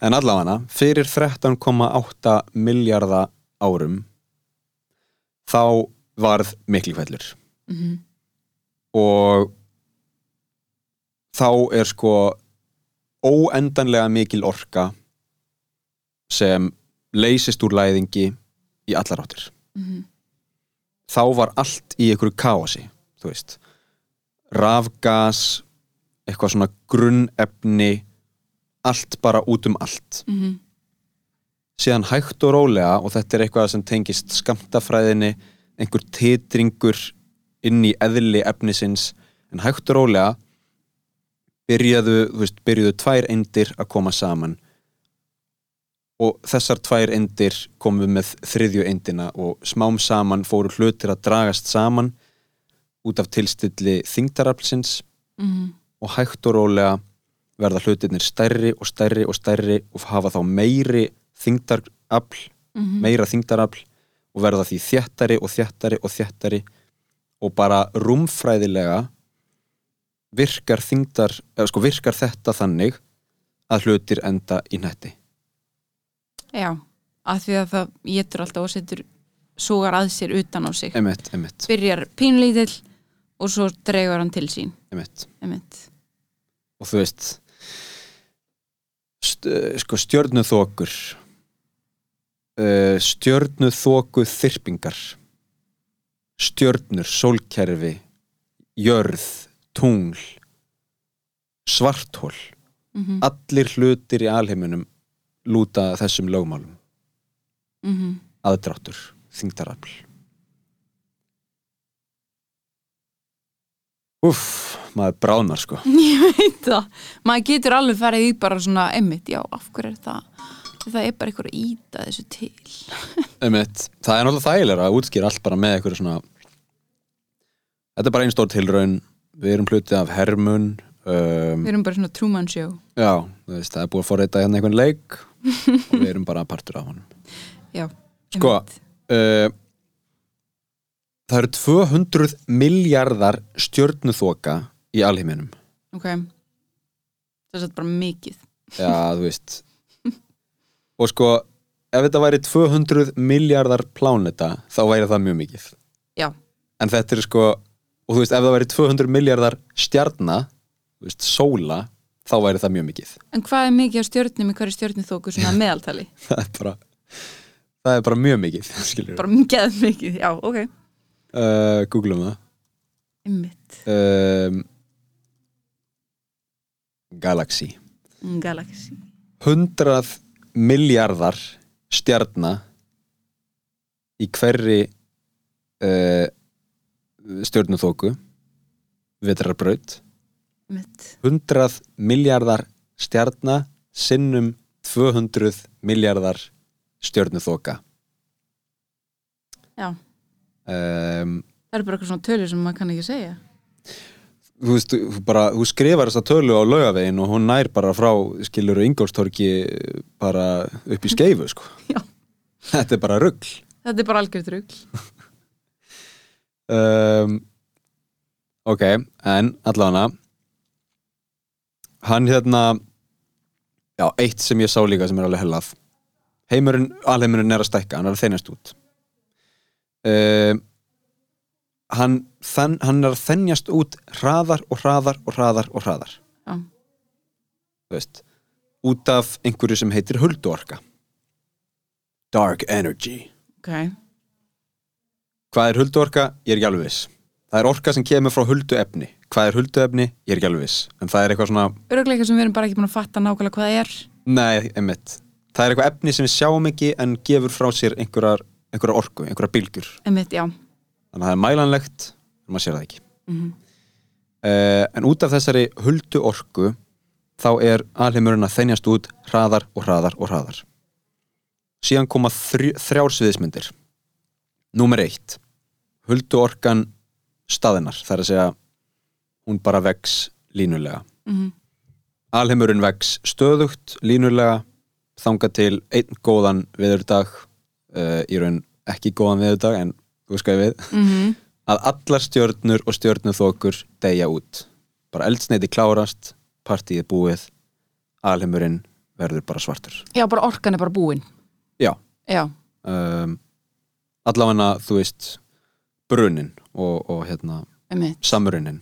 en allavega fyrir 13,8 miljardar árum þá varð miklifellur Mhm. og þá er sko óendanlega mikil orka sem leysist úr læðingi í allar áttir Mhm. þá var allt í einhverju káasi þú veist rafgas eitthvað svona grunnefni allt bara út um allt Mhm. Síðan hægt og rólega og þetta er eitthvað sem tengist skamtafræðinni einhver titringur inn í eðli efnisins en hægt og rólega byrjaðu, þú veist, byrjuðu tvær eindir að koma saman og þessar tvær eindir komu með þriðju eindina og smám saman fóru hlutir að dragast saman út af tilstilli þingdaraflsins Mhm. og hægt og rólega verða hlutirnir stærri og stærri og stærri og hafa þá meiri þingdarafl Mhm. meira þingdarafl og verða því þjættari og þjættari og þjættari og bara rúmfræðilega virkar þingdar eða sko virkar þetta þannig að hlutir enda í netti Já, að því að það getur alltaf og setur súgar að sér utan á sig. Emitt, emitt, byrjar pínlítill og svo dregur hann til sín. Emitt og þú veist st sko stjörnuþokur uh, stjörnuþoku þyrpingar. Stjörnur, sólkerfi jörð, tungl svarthól Mhm, allir hlutir í alheiminum lúta þessum lögmálum. Mhm. aðdráttur, þingdarafl Úff, maður bráðnar sko. Ég veit það, maður getur alveg farið í bara svona emmitt, já, af hverju er það það er bara eitthvað að íta þessu til. Einmitt. Það er náttúrulega þægilega að útskýra allt bara með eitthvað svona Þetta er bara einn stór tilraun. Við erum hluti af hermun um, Við erum bara svona Truman Show. Já, þú veist, það er búið að forreita hérna einhvern leik og við erum bara partur af honum. Já, Sko, uh, Það eru 200 miljardar stjörnuþoka í alheiminum. Ok. Það er bara mikið. Já, þú veist Og sko, ef þetta væri 200 miljardar pláneta þá væri það mjög mikið. Já, en þetta er sko og þú veist ef það væri 200 miljardar stjarna þú veist, sóla þá væri það mjög mikið. En hvað er mikið á stjörnum í hverju stjörnuþóku svona að meðaltali? það er bara það er bara mjög mikið bara mikið mikið, já, ok. Uh, googlum það. Einmitt, um, Galaxy. Galaxy. 100 miljardar stjarna í hverri uh, stjörnuþóku vetrarbraut. Einmitt, 100 miljardar stjarna sinnum 200 miljardar stjörnuþoka. Já. Um, Það er bara eitthvað svona tölur sem maður kann ekki segja þú, veist, bara, þú skrifar þessa tölu á laugavegin og hún nær bara frá skilur Ingolstorki bara upp í skeifu sko. Já. þetta er bara rugl Þetta er bara algjörð rugl um, ok, en allavega hann hérna já, eitt sem ég sá líka sem er alveg hellað heimurinn, alheimurinn er að stækka hann er að þeinast út um, hann, þann, hann er að þennjast út hraðar og hraðar og hraðar og hraðar Já, þú veist, út af einhverju sem heitir hulduorka dark energy ok Hvað er hulduorka? Ég er ekki alveg viss. Það er orka sem kemur frá hulduefni. Hvað er hulduefni? Ég er ekki alveg viss. En það er eitthvað svona, Örugleika sem við erum bara ekki búin að fatta nákvæmlega hvað það er nei, einmitt. Það er eitthvað efni sem við sjáum ekki en gefur frá sér einhverjar, einhverjar orku, einhverjar bylgjur. Einmitt, já Þannig að það er mælanlegt, en maður sér það ekki. Mhm. Uh, en út af þessari hulduorku þá er alheimurinn að þennjast út hraðar og hraðar og hraðar. Síðan koma þrj, þrjár sviðismyndir. Númer eitt. Hulduorkan staðinnar, það er að segja hún bara vex línulega. Mhm. Alheimurinn vex stöðugt, línulega, þanga til einn góðan viðurdag, uh, í raun ekki góðan viðurdag, en ég við, Mhm. að allar stjörnur og stjörnuþokur deyja út. Bara eldsneiti klárast, partíið búið, alheimurinn verður bara svartur. Já, bara orkan er bara búin Já, Já, um, allavega þú veist, brunin og, og hérna, samrunin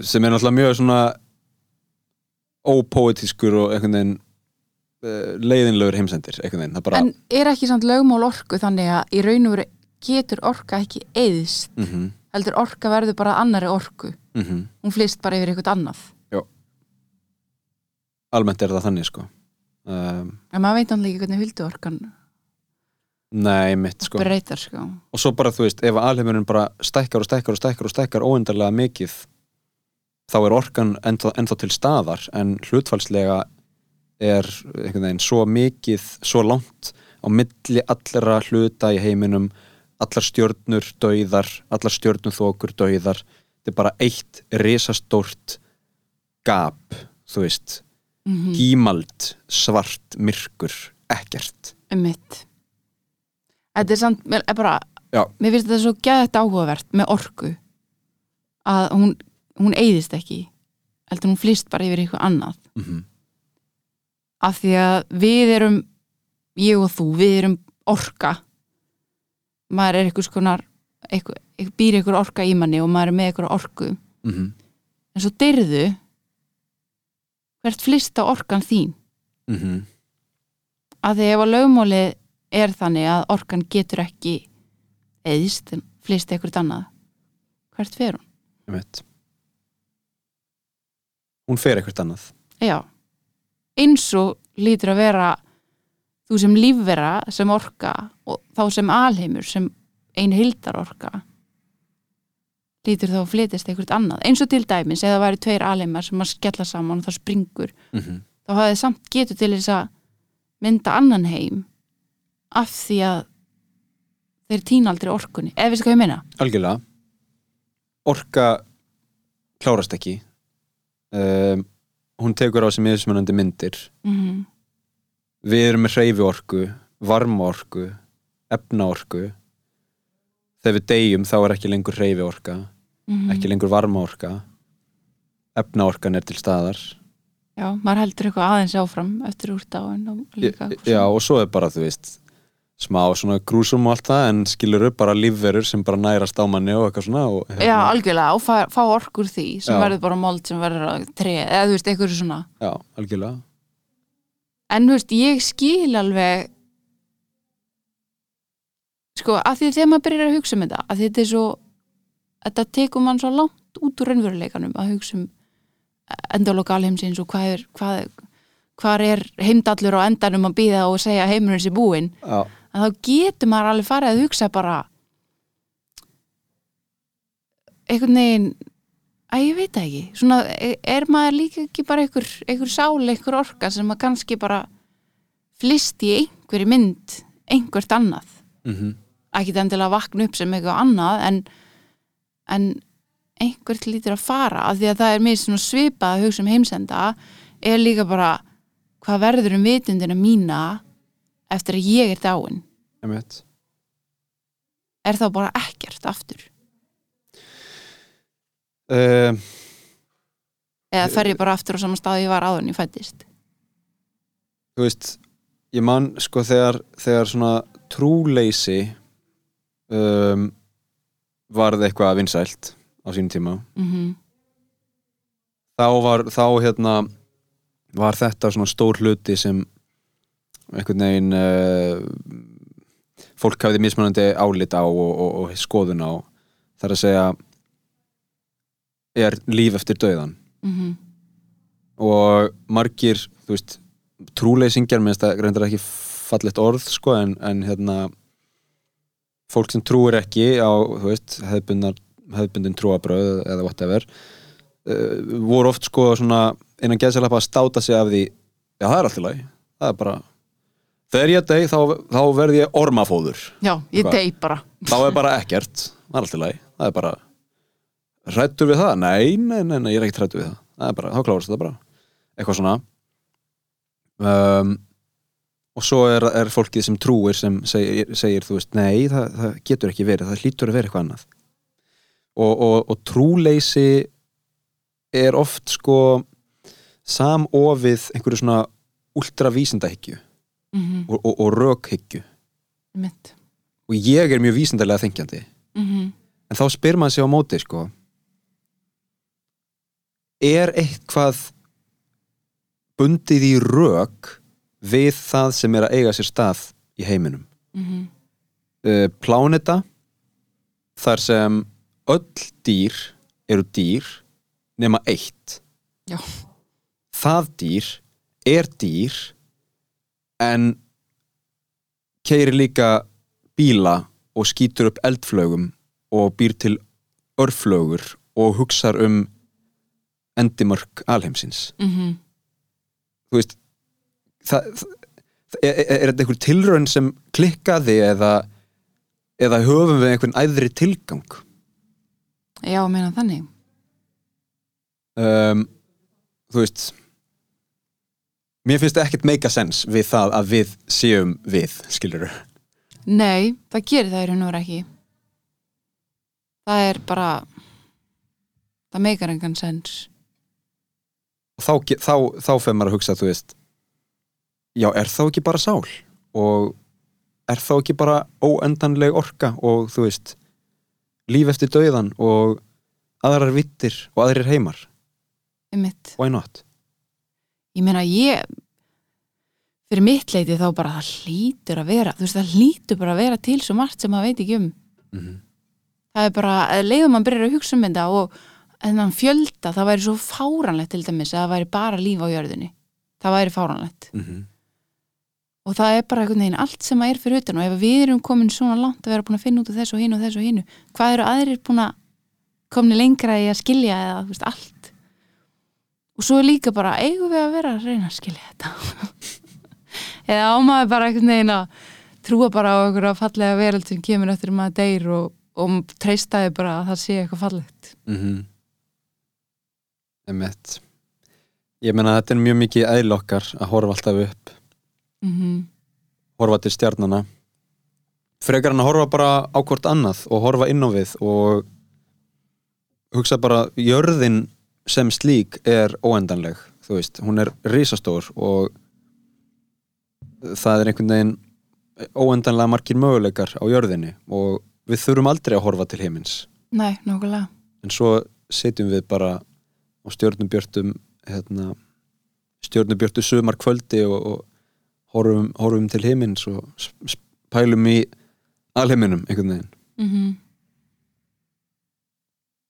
sem er náttúrulega mjög svona ópoetískur og einhvern veginn leiðinlegur heimsendir, En er ekki samt lögmál orku þannig að í raun og veru getur orka ekki eðst mm heldur orka verður bara annari orku? -hmm. hún flýst bara yfir eitthvað annað? Almennt er það þannig sko. Um, en maður veit náttúrulega ekki hvernig huldu orkan nei, mitt sko. breytar sko. Og svo bara, þú veist, ef alheimurinn bara stækkar og stækkar og stækkar og stækkar óendarlega mikið þá er orkan ennþá, ennþá til staðar en hlutfalslega er einhvern veginn svo mikið svo langt á milli allra hluta í heiminum allar stjörnur dauðar allar stjörnuþokur dauðar. Þetta er bara eitt risastórt gap, þú veist. Mm gímald, svart, myrkur ekkert. Mitt þetta er samt, er bara Já. mér finnst þetta svo gæðið áhugavert með orku að hún, hún eyðist ekki heldur hún flýst bara yfir eitthvað annað. Mm -hmm. Af því að við erum ég og þú, við erum orka. Maður er einhvers konar eitthvað, eitthvað, býr einhver orka í manni og maður er með einhver orku. Mm en svo dyrðu hvert flýsta orkan þín. -hmm. að því ef að lögmálið er þannig að orkan getur ekki eðist, flýst eitthvað annað hvert fer hún? Hún fer eitthvað annað. Já, eins og lítur að vera þú sem lífvera sem orka og þá sem alheimur sem ein hildar orka lítur þá að flytist eitthvað annað. Eins og til dæmis eða væri tveir alheimar sem að skella saman og það springur mm -hmm. þá hafði samt getur til þess að mynda annan heim af því að þeir týna aldrei orkunni. Ef við sko ég meina? Algjörlega. Orka klárast ekki. Um, hún tekur á sig mismunandi myndir. Mm við erum með hreyfi orku varma orku, efna orku þegar við deyjum þá er ekki lengur hreyfi orka -hmm. ekki lengur varma orka efna orkan er til staðar. Já, maður heldur eitthvað aðeins áfram eftir úr dáin og líka eitthvað já og svo er bara þú veist smá svona grúsum og allt það en skilur upp bara lífverur sem bara nærast á manni og eitthvað svona og, hérna, Já, algjörlega, og fá, fá orkur því sem Já. verður bara mold sem verður að tre eða þú veist, eitthvað svona. Já, algjörlega. En þú veist, ég skil alveg sko, að því þegar maður byrjar að hugsa um þetta að þetta er svo þetta tekur mann svo langt út úr raunveruleikanum að hugsa um endalokal heimsins og hvað er hvað, hvað er heimdallur á endanum að býða og segja að heimurinn sé búinn. Já, að þá getur maður alveg farið að hugsa bara einhvern veginn að ég veit ekki. Svona, e- er maður líka ekki bara einhver, einhver sál, einhver orka sem að kannski bara flist í einhverju mynd einhvert annað? Mm ekki endilega að vakna upp sem eitthvað annað en, en einhvert lítur að fara af því að það er mér svona svipað að hugsa um heimsenda er líka bara hvað verður um vitundina mína eftir að ég er dáin einmitt. Er þá bara ekkert aftur? Uh, eða fer ég bara aftur á sama stað ég var áður en ég fættist þú veist ég man sko þegar, þegar svona trúleysi um, varð eitthvað vinsælt á sínum tíma. Mm þá var þá hérna var þetta svona stór hluti sem einhvern veginn uh, fólk hafði mismunandi álit á og, og, og skoðun á. Þar að segja er líf eftir dauðan -hmm. og margir, þú veist trúleysingjar, minnst það reyndar ekki fallegt orð, sko, en, en hérna fólk sem trúir ekki á, hefðbundin trúabröð eða whatever uh, voru oft sko svona innan geðsælapa að státa sig af því já, það er allt í lagi, það er bara þegar ég deg, þá, þá verð ég ormafóður, já, ég Hvað? deg bara. Þá er bara ekkert. Það er allt í lagi, það er bara hrættur við það? Nei, nei, nei, nei ég er ekki hrættur við það, það er bara, þá klárast þetta bara. Eitthvað svona. Um, og svo er, er fólkið sem trúir sem segir, segir þú veist, nei, það, það getur ekki verið það hlýtur að vera eitthvað annað. Og, og, og trúleysi er oft sko samofið einhverju svona ultravísindahyggju mm -hmm. og, og, og rökhyggju. Og ég er mjög vísindarlega þengjandi. Mm en þá spyr maður sig á móti sko. Er eitthvað bundið í rök við það sem er að eiga sér stað í heiminum? -hmm. uh, pláneta þar sem öll dýr eru dýr nema eitt. Já. það dýr er dýr en keiri líka bíla og skýtur upp eldflögum og býr til örflögur og hugsar um endimörk alheimsins. Mm þú veist það, það, er, er, þetta einhver tilraun sem klikkaði eða, eða höfum við einhvern æðri tilgang? Já, meina þannig. Um, þú veist mér finnst ekkert make a sense við það að við séum við, skilur Nei, það gerir það í raun og veru ekki. Það er bara það meikar engan sens og þá, þá, þá fyrir maður að hugsa þú veist já, er þá ekki bara sál? Og er þá ekki bara óendanleg orka og þú veist líf eftir dauðan og aðrar vittir og aðrir heimar? Einmitt. why not? Ég meina ég fyrir mitt leiti þá bara það hlýtur að vera þú veist það hlýtur bara að vera til svo margt sem maður veit ekki um. Mm það er bara, leiðum mann byrjar að hugsa um þetta og þennan fjölda það væri svo fáranlegt til dæmis að það væri bara líf á jörðinni. Það væri fáranlegt -hmm. og það er bara einhvern veginn allt sem að er fyrir utan og ef við erum komin svona langt að vera búin að finna út af þessu og hinu og þessu og hinu hvað eru aðrir búin að komni lengra í að skilja eða veist, allt og svo er líka bara eigum við að vera að reyna að skilja þetta? Eða ámaður bara einhvern veginn að trúa bara á einhverja fallega veröld sem kemur eftir að maður deyr og, og treystaði bara að það sé eitthvað fallegt. Mm -hmm. Emmett Ég meina þetta er mjög mikið eðl okkar að horfa alltaf upp. Mm horfa til stjarnana frekar en að horfa bara á hvort annað og horfa inn á við og hugsa bara jörðin sem slík er óendanleg þú veist, hún er risastór og það er einhvern veginn óendanlega margir möguleikar á jörðinni og við þurfum aldrei að horfa til heimins Nei, nokkulega en svo setjum við bara á stjörnubjörtum hérna, stjörnubjörtu sumar kvöldi og, og horfum, horfum til heimins og pælum í alheiminum einhvern veginn mm -hmm.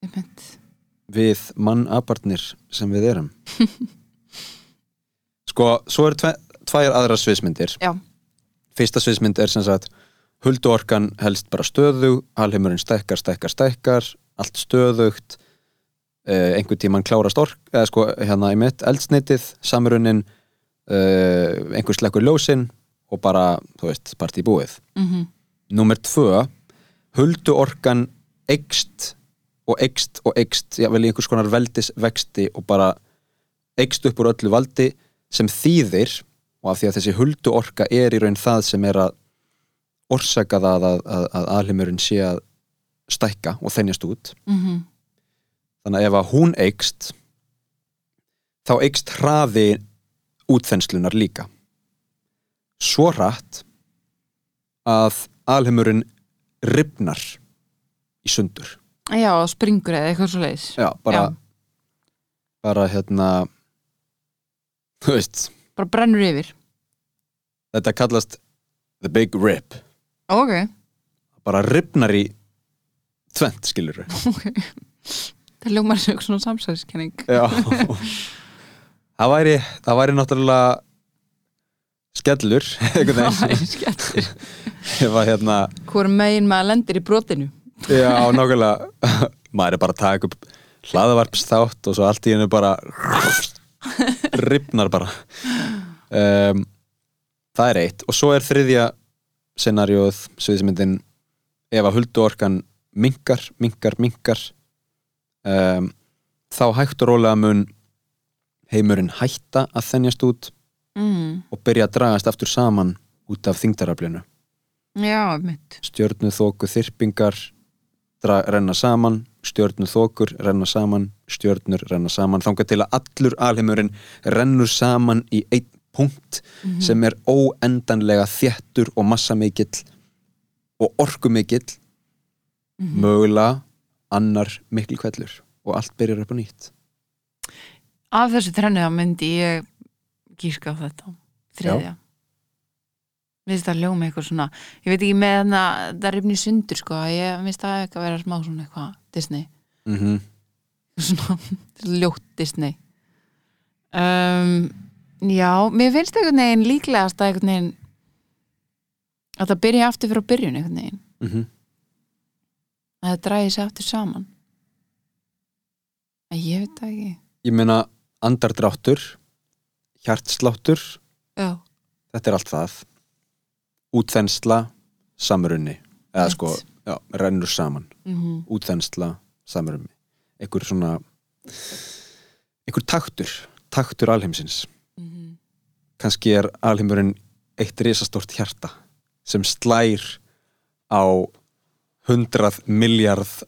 Einmitt. Við mannabarnir sem við erum. Sko, svo eru tve, tvær aðrar sviðsmyndir. Já. fyrsta sviðsmynd er sem sagt hulduorkan helst bara stöðug alheimurinn stækkar, stækkar, stækkar allt stöðugt. Eh, einhvern tímann klárast ork eða sko, hérna í mitt, eldsneitið samrunin eh, einhver slekkur ljósin og bara, þú veist, partí búið. Mm Númer tvö, hulduorkan eikst og eikst og eikst, vel í einhvers konar veldis vexti og bara eikst upp úr öllu valdi sem þýðir og af því að þessi hulduorka er í raun það sem er að orsaka það að, að, að alheimurinn sé að stækka og þennjast út. -hmm. þannig að ef að hún eikst þá eikst hraði útþenslunar líka. Svo hratt að alheimurinn ripnar í sundur Já, springur eða eitthvað svo leiðis já, bara, bara hérna þú veist, Bara brennur yfir. Þetta kallast the big rip. Ok, bara ripnar í tvent skilur það ljómar sem eitthvað svona samsæðiskenning já. Það væri, það væri náttúrulega skellur einhvern veginn. Skellur. Ef að hérna Hvor megin maður lendir í brotinu Já, nákvæmlega. Maður er bara að taka upp hlaðavarpsþátt og svo allt í hennu bara ripnar bara. Um, það er eitt. Og svo er þriðja scenarióð, sviðismyndin ef að hulduorkan minkar, minkar, minkar. Um, þá hægt og rólega mun heimurinn hætta að þennjast út mm. og byrja að dragast aftur saman út af þingdaraflinu stjörnu þóku þyrpingar renna saman stjörnu þókur renna saman stjörnur renna saman. Þangað til að allur alheimurinn rennur saman í einn punkt sem er óendanlega þjettur og massamikill og orkumikill mögulega annar mikil kvellur og allt byrjar upp á nýtt. Af þessu trennu myndi ég gíska á þetta. Þriðja Mér finnst það ljóma eitthvað svona Ég veit ekki með þarna Það er rifni sundur sko Ég finnst það ekki að vera smá svona eitthvað Disney. Mm -hmm. svona ljótt Disney. Um, já, mér finnst einhvern veginn líklegast að einhvern veginn að það byrja aftur fyrir að byrjun einhvern veginn. Mm að það dræði sig aftur saman. Að ég veit það ekki. Ég meina andardráttur hjartsláttur. Já, þetta er allt það útþensla, samrunni eða sko, já, rennur saman. Mm útþensla, samrunni einhver svona einhver taktur, taktur alheimsins. Mhm. kannski er alheimurinn eitt risastórt hjarta sem slær á hundrað miljard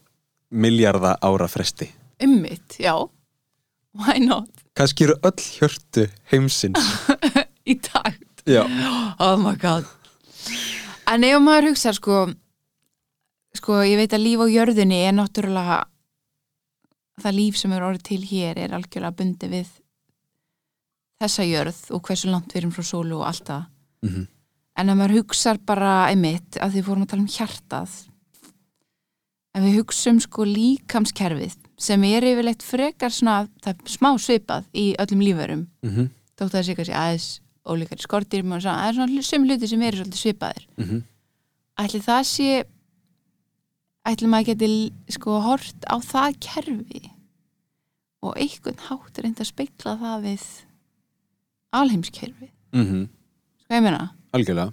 miljarda ára fresti. Ummitt, já. Why not, kannski eru öll hjörtu heimsins. Í takt. Oh my god en ef maður hugsa sko sko ég veit að líf á jörðinni er náttúrulega það líf sem er orðið til hér er algjörlega bundi við þessa jörð og hversu langt við erum frá sólu og allt það Mhm. en ef maður hugsar bara einmitt að því fórum að tala um hjartað ef við hugsum sko líkamskerfið sem er yfirleitt frekar svona það er smá svipað í öllum lífverum mhm, þótt að það sé kannski aðeins ólíkari skortir og svona, það er svona sem hluti sem eru svolítið svipaðir. Mhm. Ætli það sé ætli maður geti sko hort á það kerfi og einhvern hátt reynda að speikla það við alheimskerfi. Mhm, sko ég meina, algjörlega.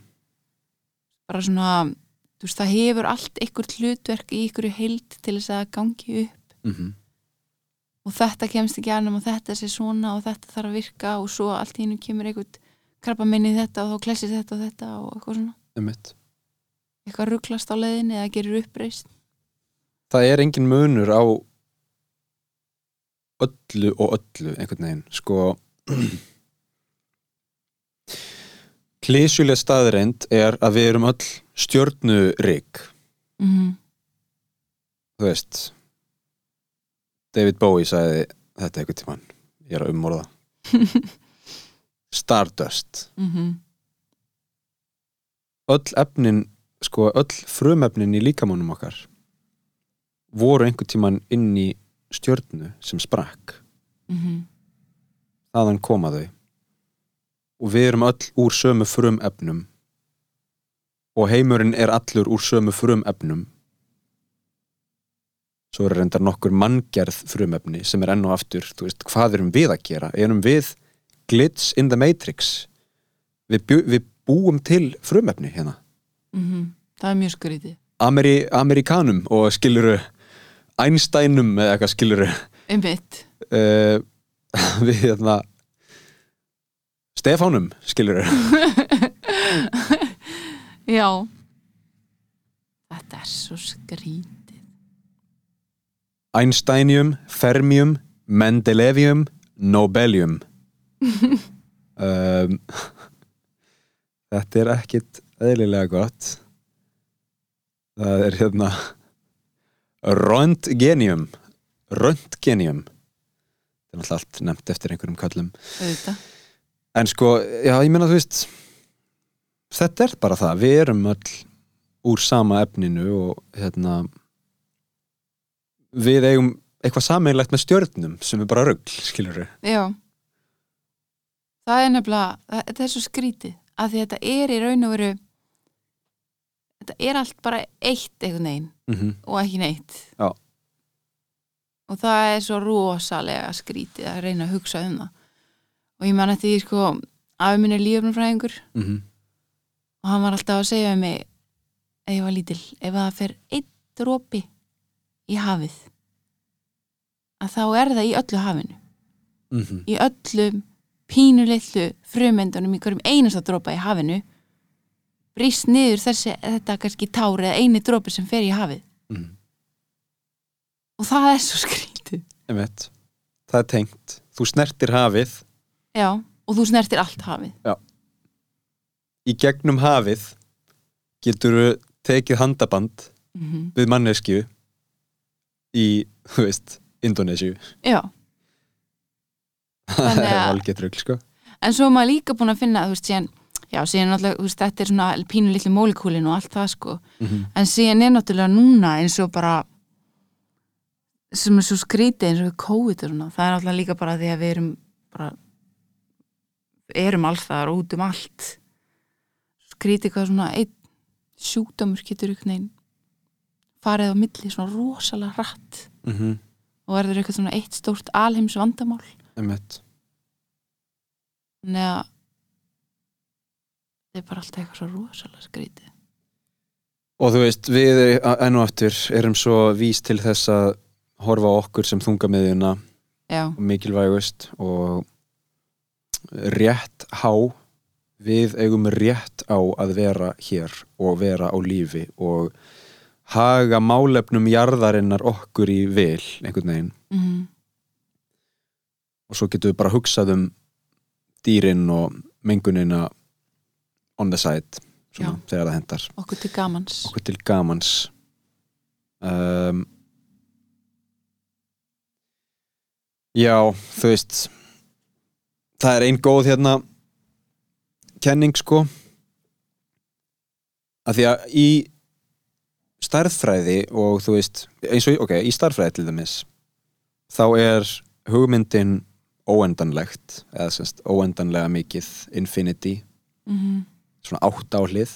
bara svona þú veist það hefur allt einhvert hlutverk í einhverju heild til þess að gangi upp. Mhm, og þetta kemst ekki annum og þetta sé svona og þetta þarf að virka og svo allt í hennu kemur einhvern krabba minni þetta og þá klessir þetta og þetta og eitthvað svona. Einmitt. Eitthvað rugglast á leiðinni eða gerir uppreist það er engin munur á öllu og öllu einhvern veginn sko. Klísjuleg staðreind er að við erum öll stjörnurík. Mm -hmm. þú veist David Bowie sagði þetta einhvern tímann. Ég er að umorða Stardust. Mm öll efnin sko öll frumefnin í líkamannum okkar voru einhvern tímann inn í stjörnu sem sprakk. Þaðan koma þau. Og við erum öll úr sömu frumefnum. Og heimurinn er allur úr sömu frumefnum. Svo er reyndar nokkur manngerð frumefni sem er enn og aftur þú veist, hvað erum við að gera? erum við glitch in the matrix. Við, bjú, við búum til frumefni hérna. Það er mjög skrítið. Ameri, Amerikanum og skiluru Einsteinum eða eitthvað skiluru einmitt, uh, við hérna Stefánum skiluru já. Þetta er svo skrítið. Einsteinium, Fermium Mendelevium, Nobelium um, Þetta er ekkit eðlilega gott. Það er hérna Röntgenium Röntgenium. Það er náttúrulega allt nefnt eftir einhverjum kallum auðvitað. En sko, já, ég meina þú veist Þetta er bara það. Við erum öll úr sama efninu og hérna við eigum eitthvað sameinlegt með stjörnum sem er bara rugl, skilur við Já Það er nefnilega, það- þetta er svo skrítið að því þetta er í raun og veru þetta er allt bara eitt einhvern veginn mm -hmm. og ekki neitt Já. og það er svo rosalega skrítið að reyna að hugsa um það og ég man eftir því sko afi minn er lífnumfræðingur Mhm. og hann var alltaf að segja um mig ef ég var lítil, ef það fer einn dropi í hafið að þá er það í öllu hafinu Mhm. í öllum pínulillu frumendunum í hverjum einasta dropa í hafinu brýst niður þessi, þetta kannski tár eða eini dropi sem fer í hafið. Mhm. og það er svo skrítið. Einmitt. það er tengt. Þú snertir hafið. Já, og þú snertir allt hafið. Í gegnum hafið getur tekið handaband mm við manneskju í, þú veist, Indonésiu já, það er algjört rugl, sko. En svo er maður líka búin að finna veist, síðan, já, síðan veist, þetta er svona pínulillu mólekúlin og allt það sko. Mhm. en síðan er náttúrulega núna eins og bara sem er svo skrítið eins og við COVID og svona, það er náttúrulega líka bara því að við erum bara erum alls þar út um allt. Skrítið hvað svona einn sjúkdómur getur einhvern veginn farið á milli svona rosalega hratt mm og verður eitthvað svona eitt stórt alheims vandamál einmitt þannig að þetta er bara alltaf eitthvað svo rosalega skrítið. Og þú veist, við enn og aftur erum svo vís til þess að horfa okkur sem þungamiðjuna já, mikilvægust og rétt há við eigum rétt á að vera hér og vera á lífi og haga málefnum jarðarinnar okkur í vil einhvern veginn. Mm og svo getum við bara hugsað um dýrin og mengunina on the side svona, þegar það hendar. Okkur til gamans. Okkur til gamans. Um, Já, þú veist það er ein góð hérna kenning sko. Að því að í stærðfræði og þú veist eins og, ok, í stærðfræði til dæmis þá er hugmyndin óendanlegt eða semst óendanlega mikið infinity mm svona átt á hlið.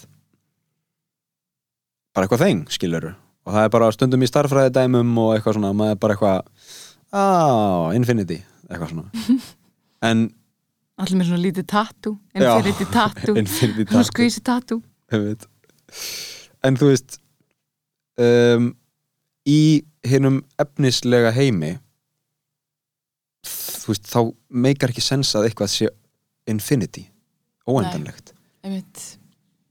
Bara eitthvað þeng, skilur og það er bara stundum í starffræði dæmum og eitthvað svona, maður er bara eitthvað á, infinity, eitthvað svona. En allir með svona lítið tattoo Já. infinity infinity svona skvísi einmitt. en þú veist um, í hinnum efnislega heimi þú veist, þá meikar ekki sens að eitthvað sé infinity óendanlegt.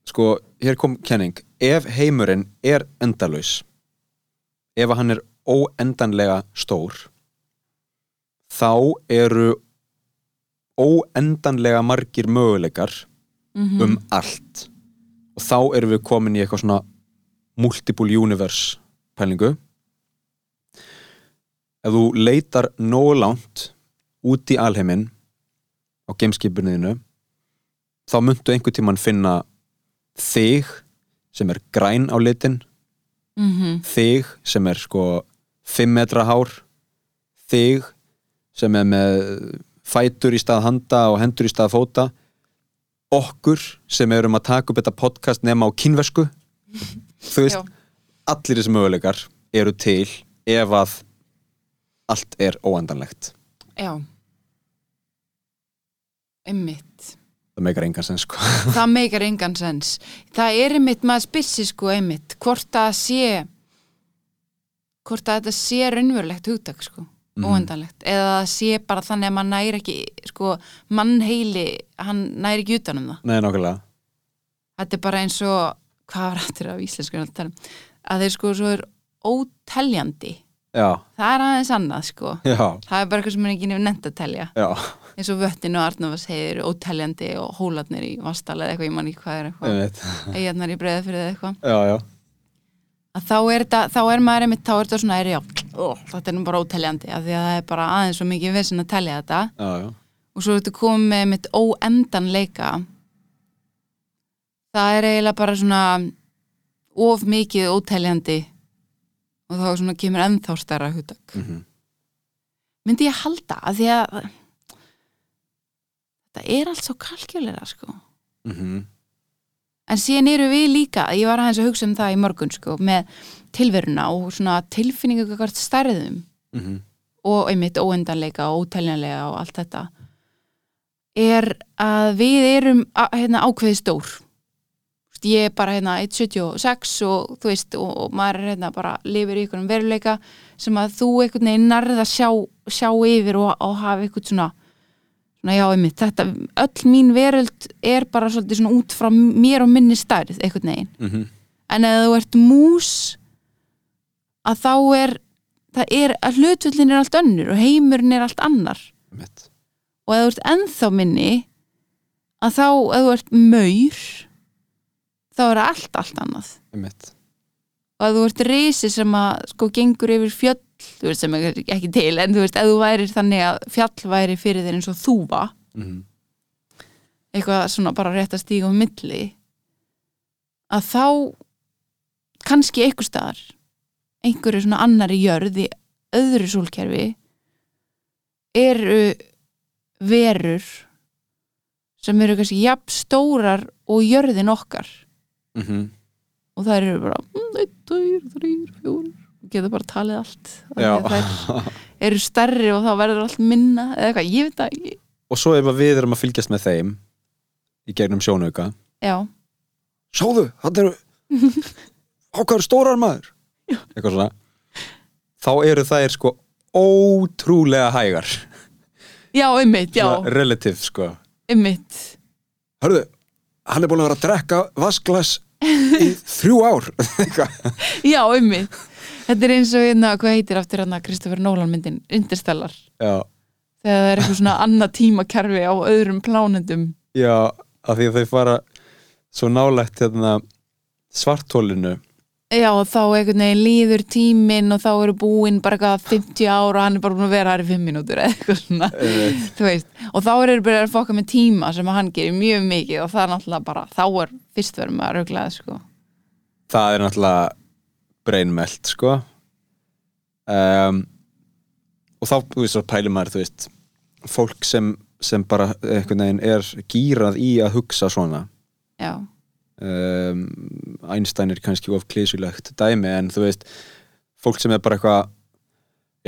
Sko, hér kom kenning. Ef heimurinn er endalaus ef hann er óendanlega stór þá eru óendanlega margir möguleikar mm um allt. Og þá erum við komin í eitthvað svona multiple universe pælingu. Ef þú leitar nógu langt út í alheiminn á gameskipinu þá muntu einhvern tímann finna þig sem er græn á litin -hmm. þig sem er sko 5 metra hár þig sem er með fætur í stað handa og hendur í stað fóta okkur sem erum að taka upp þetta podcast nema á kynversku þú veist, allir þessi möguleikar eru til ef að allt er óendanlegt já. Einmitt. Það meikar engan sens sko. Það meikar engan sens. Það er einmitt, maður spyrsi sko einmitt hvort það sé hvort að þetta sé raunverulegt hugtak sko, Mhm. óendanlegt. Eða það sé bara þannig að mann næri ekki sko, mannheili hann næri ekki utan um það. Nei, nákvæmlega. Þetta er bara eins og hvað var aftur af íslensku að um? Að þeir sko svo er óteljandi já, það er aðeins annað sko. Já, það er bara eitthvað sem er ekki nefn nefnt að telja. Já, eins og vöttin og Arnavas heiðir óteljandi og hólarnir í Vastala eða eitthvað, ég man ekki hvað er eitthvað. Eigarnar í breiða fyrir eitthvað. Þá er, þetta, þá er maður einmitt, þá er þetta svona er, já, ó, þetta er nú bara óteljandi af því að það er bara aðeins svo mikið vissin að telja þetta. Já, já. og svo er þetta komið með einmitt óendanleika það er eiginlega bara svona of mikið óteljandi og þá svona kemur ennþá stærra hugtak. Mm myndi ég halda að því að þetta er allt svo kalkjulega sko. Mhm, En síðan eru við líka, ég var aðeins að hugsa um það í morgun sko, með tilveruna og svona tilfinningu hvert stærðum. Mhm, og einmitt óendanleika og óteljanlega og allt þetta. Er að við erum hérna, ákveði stór ég er bara hérna 1.76 og þú veist og, og maður er hérna bara lifir í einhvern veruleika sem að þú einhvern veginn nærð að sjá, sjá yfir og, og hafa einhvern svona svona já einmitt þetta, öll mín veröld er bara svolítið svona út frá mér og minni stærð einhvern veginn. Mhm. En ef þú ert mús að þá er það er að hlutvullin er allt önnur og heimurinn er allt annar. Einmitt. Og ef þú ert ennþá minni að þá ef þú ert maur þá er allt allt annað. Einmitt. Og ef þú ert risi sem að sko gengur yfir fjöll þú veist sem er ekki til en þú veist ef þú værir þannig að fjall væri fyrir þér eins og þúfa mhm, eitthvað svona bara rétt að stíga um milli að þá kannski einhver staðar einhverju svona annari jörð í öðru sólkerfi eru verur sem eru kannski jafn stórar og jörðin okkar mhm. Og þær eru bara mm, einn, tveir, þrýr, fjórir. Og getur bara talið allt. Já. að þær eru stærri og þá verður allt minna eða eitthvað, ég veit það ekki og svo ef að við erum að fylgjast með þeim í gegnum sjónauka. Já, Sjáðu, hann eru ákvæður stórar maður. Eitthvað svona. Þá eru þær sko ótrúlega hægar. Já, einmitt, já, Svona relative sko. Einmitt. Hörðu, hann er búin að vera að drekka vasklas þrjú ár já, einmitt. Þetta er eins og hérna, hvað heitir aftur hérna Kristoffer Nolan myndin, Interstellar? Já, þegar það er eitthvað svona annað tímakerfi á öðrum plánendum já, af því að þau fara svo nálægt hérna svartólinu já, og þá einhvern veginn líður tíminn og þá eru búin bara eitthvað 50 ára og hann er bara búin að vera þar í 5 mínútur eða eitthvað svona. Og þá er bara að fokka með tíma sem hann gerir mjög mikið og það er náttúrulega bara, þá er fyrst verðum að röglaða sko. Það er náttúrulega breinmelt sko. Um, og þá, veist, pælir maður þú veist, fólk sem sem bara einhvern veginn er gýrað í að hugsa svona. Já, um, Einstein er kannski of klísulegt dæmi en þú veist fólk sem er bara eitthvað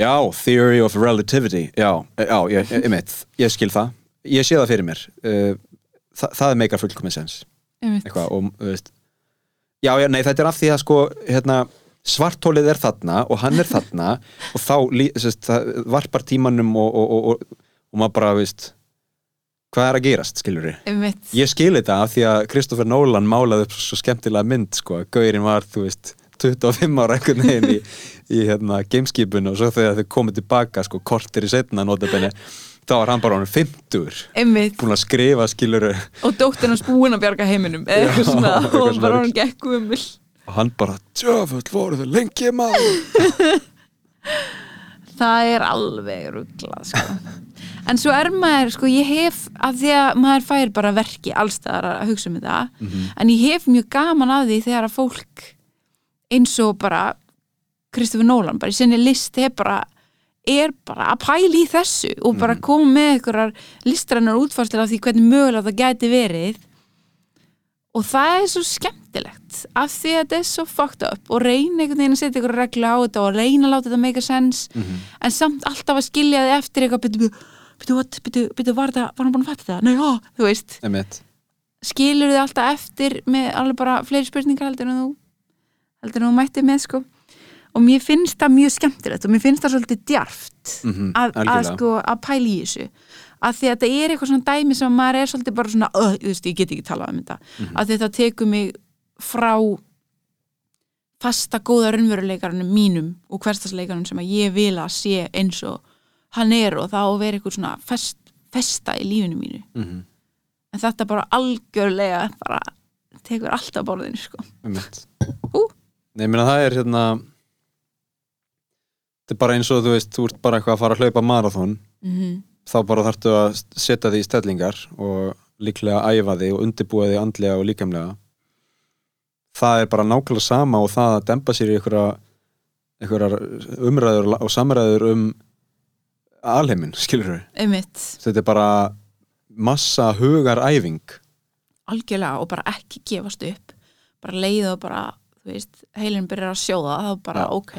já, theory of relativity já, já, ég, ég, ég, ég skil það. Ég sé það fyrir mér. Uh, það, það er meikar fullkomið sens eitthvað og þú veist já, já, nei, þetta er af því að sko hérna, svartólið er þarna og hann er þarna og þá sest, varpar tímanum og, og, og, og, og maður bara, veist hvað er að gerast, skilur einmitt, Ég skil þetta af því að Kristoffer Nolan málaði upp svo skemmtilega mynd sko, Gaurin var, þú veist, 25 ára einhvern veginn í, í hérna, gameskipinu og svo þegar þau komið tilbaka sko, kortir í setna notabenni þá var hann bara hann 50 einmitt. Búin að skrifa skilur og dóttir hans búin að bjarga heiminum eða eitthvað Já, svona eitthvað og bara hann gekk umil og hann bara, tjöfull voru þau lengi maður það er alveg rugglað sko. en svo er maður sko, ég hef, af því að maður fær bara verki allstaðar að hugsa um þetta en ég hef mjög gaman af því þegar að fólk eins og bara Kristofur Nólan, bara í sinni list er bara, er bara að pæla í þessu og bara koma með einhverjar listrannar útfarslega af því hvernig mögulega það gæti verið. Og það er svo skemmtilegt af því að þetta er svo fucked up og reyna einhvern veginn að setja ykkur reglu á þetta og reyna að láta þetta make a sense en samt alltaf að skilja þið eftir eitthvað byrju, var, hann búin að fatta það? Nei, já, þú veist. Emmett skilur þið alltaf eftir með alveg bara fleiri spurningar heldur en þú? Heldur en þú mætti með sko. Og mér finnst það mjög skemmtilegt og mér finnst það svolítið djarft Mhm, að, að, algjörlega. sko, að pæla í þessu. Að því að þetta er eitthvað svona dæmi sem maður er svolítið bara svona, öð, þú veist, ég get ekki talað um þetta. Mhm. að því þetta tekur mig frá fasta góða raunveruleikarunum mínum og hverstasleikarunum sem að ég vil að sé eins og hann er og það á að vera eitthvað svona fest, festa í lífinu mínu Mhm. en þetta bara algjörlega bara tekur allt á borðinu sko. Ú. Nei, ég meina það er hérna þetta er bara eins og þú veist þú ert bara eitthvað að fara að hlaupa marathon mm -hmm. þá bara þarftu að setja því í stellingar og líklega æfa því og undirbúa því andlega og líkamlega það er bara nákvæmlega sama og það að dempa sér í einhverja, umræður og samræður um alheiminn, skilur við einmitt, þetta er bara massa hugaræfing. Algjörlega og bara ekki gefast upp. Bara leiða og bara þú veist, heilin byrjar að sjóða þá bara Já. ok,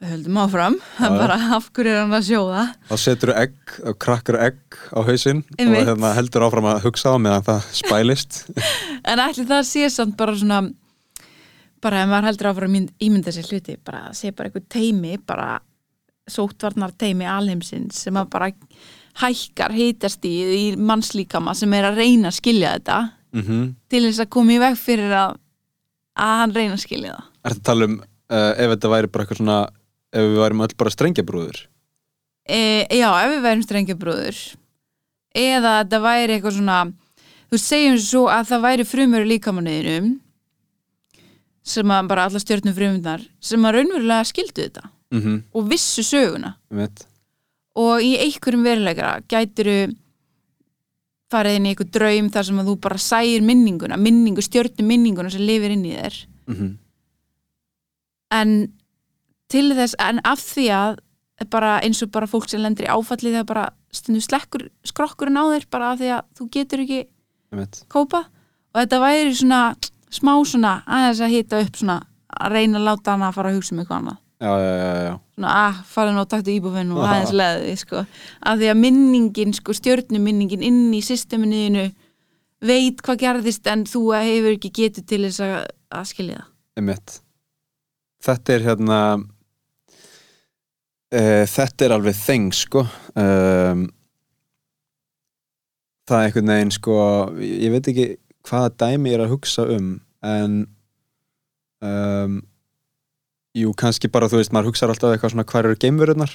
við höldum áfram. Já, já. bara af hverju er hann að sjóða? Þá setur þú egg krakkar egg á hausinn og Einmitt. hérna, heldur áfram að hugsa á meðan það spælist. En ætli það sé samt bara svona bara ef maður heldur áfram að ímynda sér hluti bara sé bara eitthvað teimi bara sóttvarnar teimi alheimsins sem að bara hækkar hitast í, í mannslíkama sem er að reyna að skilja þetta mm til þess að koma í veg fyrir að að hann reyna að skilja það. Ertu að tala um uh, ef þetta væri bara eitthvað svona ef við værim öll bara strengjabrúður e, Já, ef við værum strengjabrúður eða þetta væri eitthvað svona þú segjum svo að það væri frumur í líkamanniðinum sem að bara alla stjörnum frumundar sem að raunverulega skildu þetta mm -hmm. og vissu söguna Einmitt. og í einhverjum veruleikara gætiru farið inn í einhver draum þar sem að þú bara sæir minninguna, minningu, stjörnum minninguna sem lifir inn í þér Mhm. en til þess, en af því að bara eins og bara fólk sem lendir í áfalli þegar bara stundu slekkur skrokkurinn á þér bara af því að þú getur ekki Einmitt. kópa og þetta væri svona smá svona aðeins að hita upp svona að reyna að láta hana að fara að hugsa um eitthvað annað. Svona að fara nú og taktu íbúfinn og aðeins leði sko. að því að minningin, sko, stjörnuminningin inn í systeminiðinu veit hvað gerðist en þú hefur ekki getið til þess að, að skilja það Einmitt. Þetta er hérna uh, þetta er alveg þeng sko um, það er einhvern veginn sko ég veit ekki hvaða dæmi ég er að hugsa um en um, jú, kannski bara þú veist, maður hugsa alltaf eitthvað svona hvar eru geimverurnar?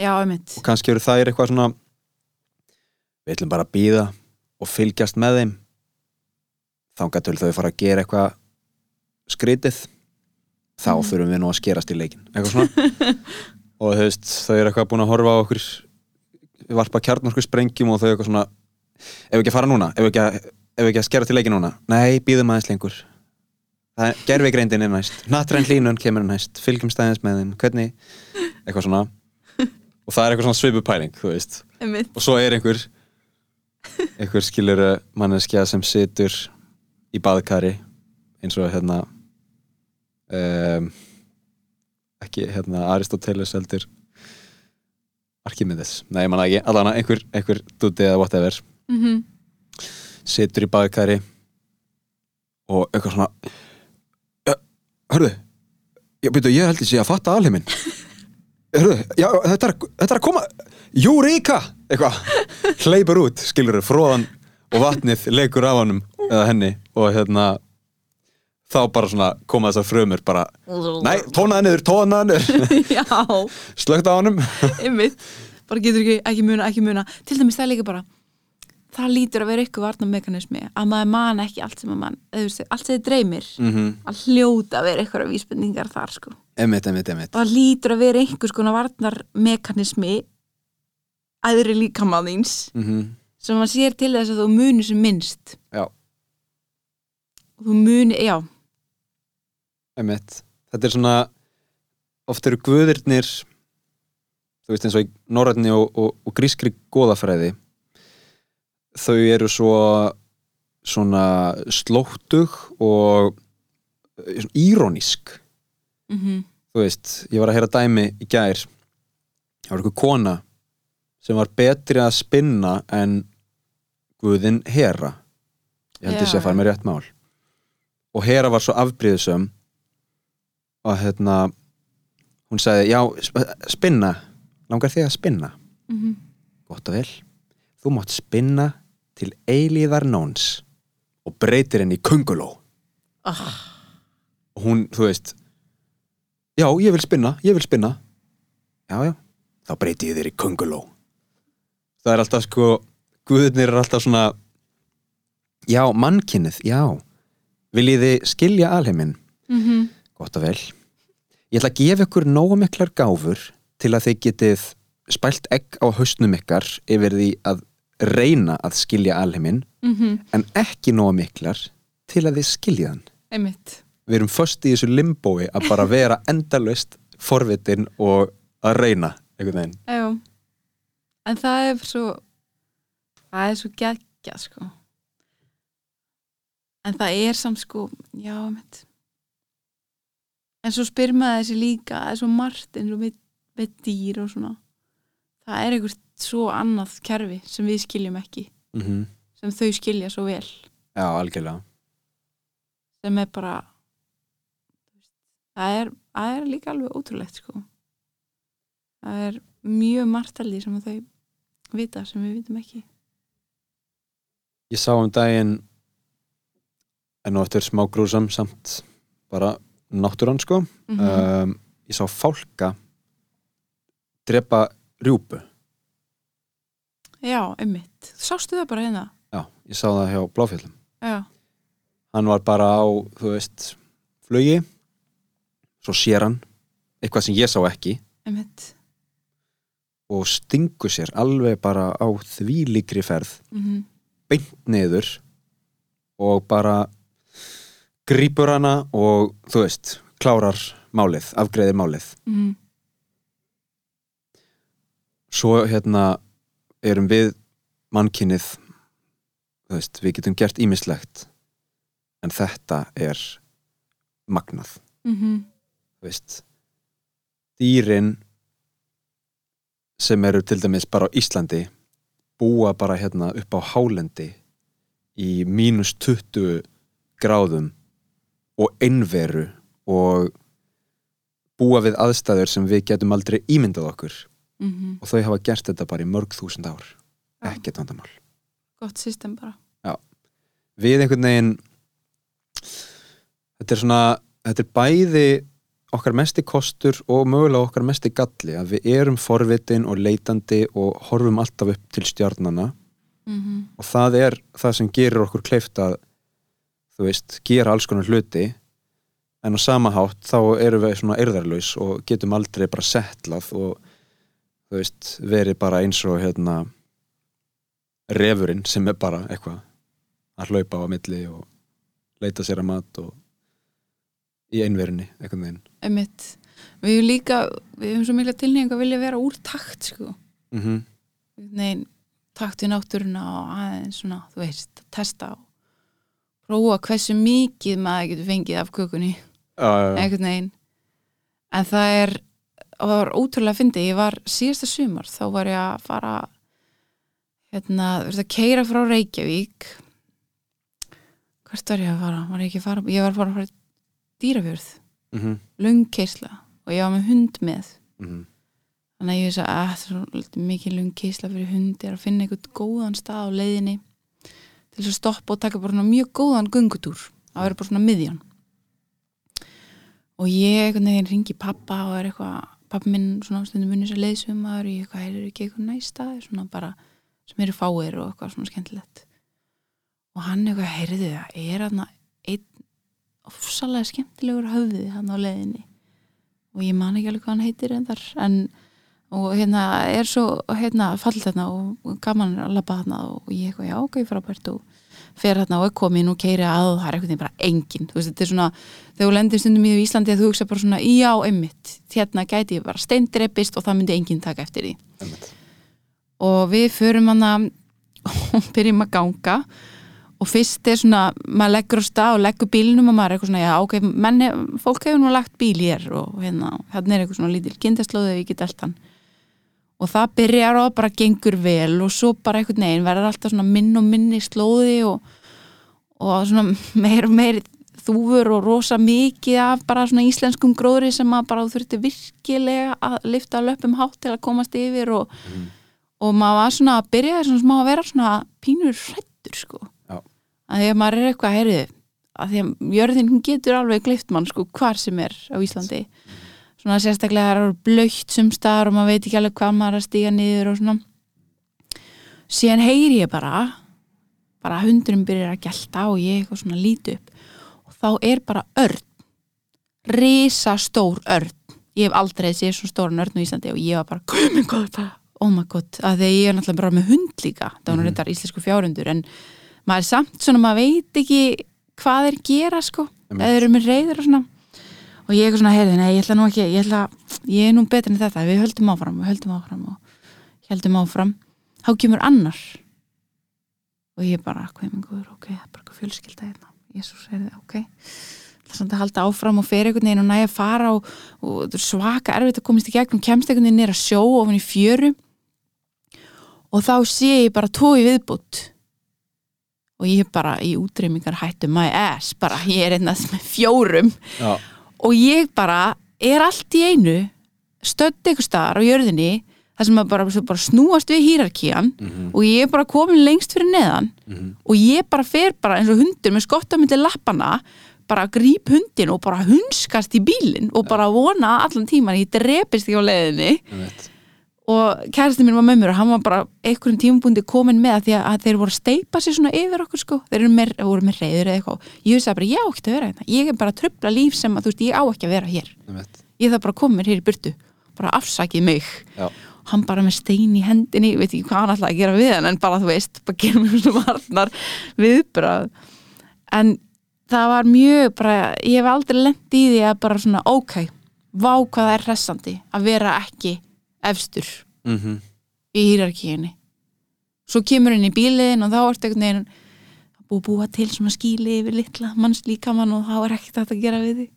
Já, einmitt, og kannski eru þær eitthvað svona við ætlum bara að býða og fylgjast með þeim. Þangað til þau fara að gera eitthvað skrítið þá Mhm. þurfum við nú að skerast í leikin eitthvað svona? Og þú veist, þau eru eitthvað búin að horfa á okkur varpa kjarnorku sprengjum og þau eitthvað svona ef við ekki að fara núna, ef við ekki að, ef við ekki að skerast í leikin núna? Nei, býðum aðeins lengur það er er næst. Nattræn hlínun kemur næst, fylgjum stæðins með þeim. Hvernig, eitthvað svona. Og það er eitthvað svona svipu pæling, þú veist. Einmitt. Og svo er einhver einhver skilur manneskja sem situr í baðkari eins og hérna um, ekki hérna Aristoteles heldur Archimedes, nei, manna ekki. Allan einhver, einhver dúti eða whatever. Mm situr í baðkari og eitthvað svona hörðu byrju, ég held ég sé að fatta alheiminn. Hörðu, já, þetta er, þetta er að koma Júríka eitthvað, hleypur út, skilur fróðan og vatnið leikur af honum eða henni og hérna þá bara svona koma þessar frumur bara, nei, tónaði niður, tónaði niður. Já, slögt á honum. Bara getur ekki, ekki muna, ekki muna. Til dæmis það líka bara það lítur að vera ykkur varnamekanismi að maður man ekki allt sem að mann allt sem þið dreymir mm -hmm. að hljóta að vera ykkur vísbendingar þar sko emitt, emitt, emitt það lítur að vera einhvers konar varnarmekanismi æðri líkamaðins mm sem maður sér til þess að þú muni sem minnst Já. þú muni, já, Einmitt. Þetta er svona oft eru guðirnir þú veist eins og í norrætni og, og, og grískri góðafræði þau eru svo svona slóttug og eh, írónísk. Mm þú veist, ég var að heyra dæmi í gær. Það var eitthvað kona sem var betri að spinna en guðin Hera. Ég held sé að fara með rétt mál. Og Hera var svo afbríðisum og hérna hún sagði, já, sp- spinna. Langar þig að spinna? -hmm. gott og vel, þú mátt spinna til eilíðar nóns og breytir henni í könguló. Oh, og hún, þú veist já, ég vil spinna, ég vil spinna. Já, já, þá breyti ég þér í könguló. Það er alltaf sko guðurnir er alltaf svona já, mannkinnið, já. Viljið þið skilja alheiminn? Mm gott og vel. Ég ætla að gefa ykkur nógu miklar gáfur til að þið getið spælt egg á hausnum ykkar yfir því að reyna að skilja alheiminn -hmm. en ekki nógu miklar til að þið skilja hann. Einmitt. Við erum föst í þessu limbói að bara vera endalaust forvitin og að reyna einhvern veginn. Já, en það er svo það er svo geggjað sko. En það er samt sko já, mitt en svo spyr maður þessi líka það er svo margt eins og við, við dýr og svona. Það er einhvert svo annað kerfi sem við skiljum ekki mm -hmm. sem þau skilja svo vel. Já, algjörlega. Sem er bara það er, það er líka alveg ótrúlegt sko. Það er mjög margt alveg sem þau vita sem við vitum ekki. Ég sá um daginn en nú eftir smá grúsam samt bara náttúran sko. Mm um, ég sá fálka drepa rjúpu Já, einmitt. Sástu það bara hérna? Já, ég sá það hjá Bláfjöllum Já. hann var bara á, þú veist flugi svo sér hann eitthvað sem ég sá ekki Einmitt. og stingu sér alveg bara á því líkri ferð Mm beint niður og bara grípur hana og þú veist, klárar málið, afgreiðir málið -hmm. svo hérna erum við mannkinnið veist, við getum gert ímislegt en þetta er magnað. Mm þú veist dýrin sem eru til dæmis bara á Íslandi búa bara hérna upp á hálendi í mínus 20 gráðum og einveru og búa við aðstæður sem við getum aldrei ímyndað okkur -hmm. og þau hafa gert þetta bara í mörg þúsund ár. Já. ekkert vandamál. Gott system bara. Við einhvern veginn þetta er svona þetta er bæði okkar mesti kostur og mögulega okkar mesti galli að við erum forvitin og leitandi og horfum alltaf upp til stjarnana mm og það er það sem gerir okkur kleift að þú veist, gera alls konar hluti. En á sama hátt þá erum við svona erðarlaus og getum aldrei bara settlað og þú veist, verið bara eins og hérna refurinn sem er bara eitthvað að hlaupa á milli og leita sér að mat og í einverinni, einhvern veginn. Einmitt. við hefum líka við hefum svo mikla tilnýjung að vilja vera úr takt sko. mm Nei, takt við náttúruna og aðeins svona, þú veist, testa og prófa hversu mikið maður getur fengið af kökunni. Uh, einhvern veginn. En það er, og það var ótrúlega fyndið, ég var síðasta sumar þá var ég að fara hérna, þú veist að keira frá Reykjavík. Hvert var ég að fara? Var ég, ekki að fara? ég var að fara að fara dýrafjörð. Mm -hmm, löng keisla og ég var með hund með. Mm þannig að ég veist að "Ah, það er svo mikið löng keisla fyrir hund er að finna einhvern góðan stað á leiðinni til þess að stoppa og taka bara mjög góðan göngutúr. Að vera bara svona miðjan. Og ég einhvern veginn ringi pappa og er eitthvað pappi minn svona stundum munið sér leiðsumar ég eitthvað, er ekki eitthvað næsta svona bara sem eru fáir og eitthvað svona skemmtilegt. Og hann eitthvað, heyrðu það, er hann einn ofsalega skemmtilegur höfði hann á leiðinni? Og ég man ekki alveg hvað hann heitir en þar en og hérna er svo hérna fall þarna og gaman að labba þarna og ég eitthvað já ok frábært. Og fer þarna og er komin og keiri að og það er veginn bara engin þú veist þetta er svona þegar þú lendir stundum í Íslandi þú hugsa bara svona já einmitt hérna gæti ég bara steindreipist og það myndi enginn taka eftir því. Og við förum hana og byrjum að ganga og fyrst er svona, maður leggur á stað og leggur bílnum og maður er eitthvað svona, já ok menni, fólk hefur nú lagt bíl hér og hérna, hérna er eitthvað svona lítil kindaslóðu við get allt hann og það byrjar og bara gengur vel og svo bara einhvern veginn verður alltaf minn og minni slóði og, og meir og meir þúfur og rosa mikið af bara svona íslenskum gróðri sem að bara þurfti virkilega að lifta löpum hátt til að komast yfir og, og maður var svona að byrja svona smá að vera svona pínur hrættur sko. Já. að því að maður er eitthvað heyrið að því að jörðin hún getur alveg glift mann sko hvar sem er á Íslandi svona sérstaklega það er blöytt sumstaðar og maður veit ekki alveg hvað maður er að stíga niður og svona. Síðan heyri ég bara bara hundurinn byrjar að gelta og ég eitthvað svona líti upp. Og þá er bara örn risa stór örn. Ég hef aldrei séð svona stóran örn á Íslandi og ég var bara, minn góð bara oh my god, að því ég er náttúrulega bara með hund líka. Það var nú reyndar íslensku fjárhundur en maður er samt svona, maður veit ekki hvað er gera sko. Eða eru með reyður og svona og ég er eitthvað svona, heyrði, nei, ég ætla nú ekki ég, ætla, ég er nú betur en þetta, við höldum áfram við höldum áfram og höldum áfram. Þá kemur annar. Og ég bara, hvað er minn góður? Ok, það er bara eitthvað fjölskylda hérna. Jésús, heyrði, ok. Það er samt að halda áfram og fer einhvern veginn og næja að fara og, og er svaka erfitt að komast í gegn og kemst einhvern veginn nýra sjó ofan í fjöru. Og þá sé ég bara tói viðbútt og ég er bara í útreymingar hættu my ass, bara ég er einnast með fjórum. Já, og ég bara er allt í einu stödd eitthvað staðar á jörðinni þar sem að bara, bara snúast við hýrarkían Mhm. og ég er bara komin lengst fyrir neðan Mhm. og ég bara fer bara eins og hundur með skotta myndi lappana bara gríp hundin og bara hunskast í bílinn og bara vona allan tíman ég drepist ekki á leiðinni einmitt. Og kærasti mín var með mér og hann var bara einhverjum tímabundi komin með að því að þeir voru að steipa sér svona yfir okkur sko. Þeir eru með, voru með reyður eða eitthvað. Ég hugsaði bara, ég á ekki að vera hérna. Ég er bara að tröfla líf sem að þú veist, ég á ekki að vera hér. Einmitt. ég þarf bara að koma mér hér í burtu. Bara afsakið mig. Já. hann bara með stein í hendinni ég veit ekki hvað hann ætlaði að gera við hann en bara þú veist, bara gera mér svona varnar viðbrað en það var mjög bara, ég hef aldrei lent í því að bara svona, ok vá hvað það er hressandi að vera ekki efstur Mhm. í hýrarkíunni svo kemur inn í bíliðin og þá ertu einhvern veginn búið búa til svona skíli yfir litla manns líkamann og þá er ekkert að gera við því